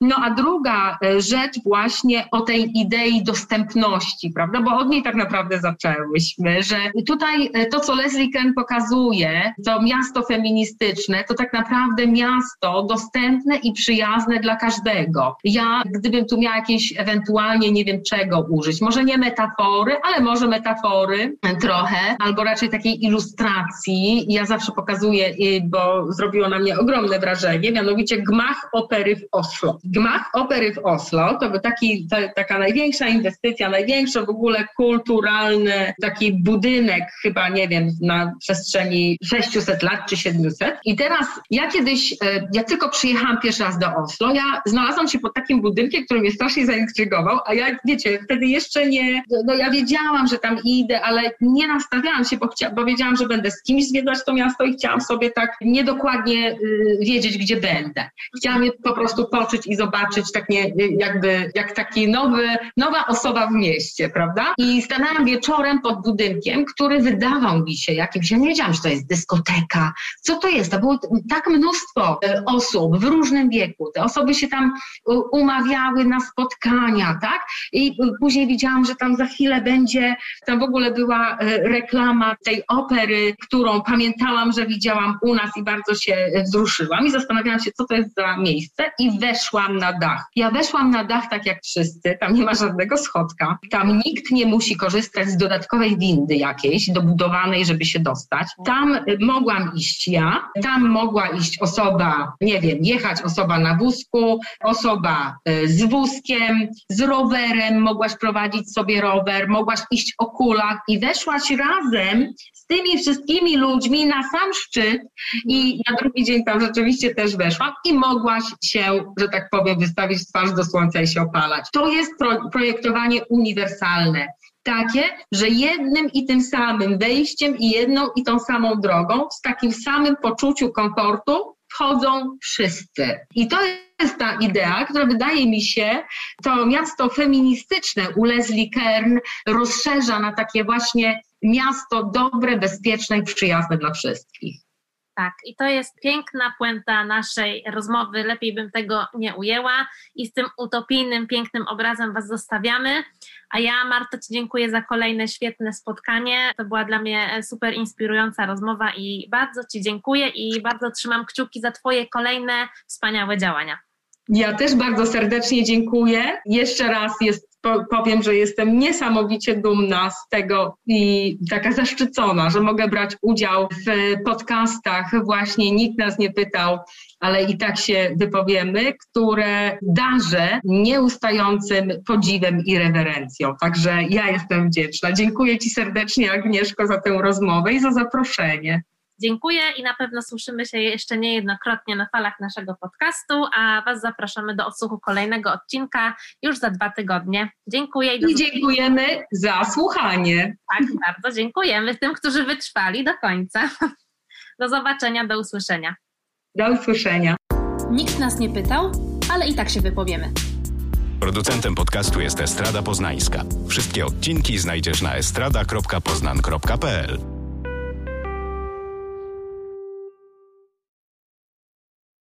No a druga rzecz właśnie o tej idei dostępności, prawda? Bo od niej tak naprawdę zaczęłyśmy, że tutaj to, co Leslie Ken pokazuje, to miasto feministyczne, to tak naprawdę miasto dostępne i przyjazne dla każdego. Ja, gdybym tu miała jakieś ewentualnie nie wiem czego użyć, może nie metafory, ale może metafory trochę, albo raczej takiej ilustracji. Ja zawsze pokazuję, bo zrobiło na mnie ogromne wrażenie, mianowicie gmach o Opery w Oslo. Gmach Opery w Oslo to był taki, ta, taka największa inwestycja, największy w ogóle kulturalny taki budynek, chyba nie wiem, na przestrzeni 600 lat czy 700. I teraz ja kiedyś, e, jak tylko przyjechałam pierwszy raz do Oslo, ja znalazłam się pod takim budynkiem, który mnie strasznie zaintrygował, a ja, wiecie, wtedy jeszcze nie, no ja wiedziałam, że tam idę, ale nie nastawiałam się, bo, chcia, bo wiedziałam, że będę z kimś zwiedzać to miasto i chciałam sobie tak niedokładnie y, wiedzieć, gdzie będę. Chciałam je po prostu poczuć i zobaczyć tak nie, jakby, jak taki nowy, nowa osoba w mieście, prawda? I stanęłam wieczorem pod budynkiem, który wydawał mi się jakimś, ja nie wiedziałam, że to jest dyskoteka. Co to jest? To było tak mnóstwo y, osób w różnym wieku. Te osoby się tam umawiały na spotkania, tak? I później widziałam, że tam za chwilę będzie, tam w ogóle była y, reklama tej opery, którą pamiętałam, że widziałam u nas i bardzo się wzruszyłam i zastanawiałam się, co to jest za miejsce i weszłam na dach. Ja weszłam na dach tak jak wszyscy, tam nie ma żadnego schodka, tam nikt nie musi korzystać z dodatkowej windy jakiejś, dobudowanej, żeby się dostać. Tam mogłam iść ja, tam mogła iść osoba, nie wiem, jechać osoba na wózku, osoba y, z wózkiem, z rowerem, mogłaś prowadzić sobie rower, mogłaś iść o kulach i weszłaś razem z tymi wszystkimi ludźmi na sam szczyt i na drugi dzień tam rzeczywiście też weszłam i mogłaś się, że tak powiem, wystawić twarz do słońca i się opalać. To jest pro, projektowanie uniwersalne takie, że jednym i tym samym wejściem i jedną i tą samą drogą, z takim samym poczuciu komfortu wchodzą wszyscy. I to jest ta idea, która wydaje mi się, to miasto feministyczne u Leslie Kern rozszerza na takie właśnie miasto dobre, bezpieczne i przyjazne dla wszystkich. Tak, i to jest piękna puenta naszej rozmowy. Lepiej bym tego nie ujęła. I z tym utopijnym, pięknym obrazem Was zostawiamy. A ja, Marta, Ci dziękuję za kolejne świetne spotkanie. To była dla mnie super inspirująca rozmowa i bardzo Ci dziękuję i bardzo trzymam kciuki za Twoje kolejne wspaniałe działania. Ja też bardzo serdecznie dziękuję. Jeszcze raz jest powiem, że jestem niesamowicie dumna z tego i taka zaszczycona, że mogę brać udział w podcastach. Właśnie nikt nas nie pytał, ale i tak się wypowiemy, które darzę nieustającym podziwem i rewerencją. Także ja jestem wdzięczna. Dziękuję Ci serdecznie, Agnieszko, za tę rozmowę i za zaproszenie. Dziękuję i na pewno słyszymy się jeszcze niejednokrotnie na falach naszego podcastu, a Was zapraszamy do odsłuchu kolejnego odcinka już za dwa tygodnie. Dziękuję. I, I dziękujemy za słuchanie. Tak, bardzo dziękujemy tym, którzy wytrwali do końca. Do zobaczenia, do usłyszenia. Do usłyszenia. Nikt nas nie pytał, ale i tak się wypowiemy. Producentem podcastu jest Estrada Poznańska. Wszystkie odcinki znajdziesz na estrada.poznan.pl.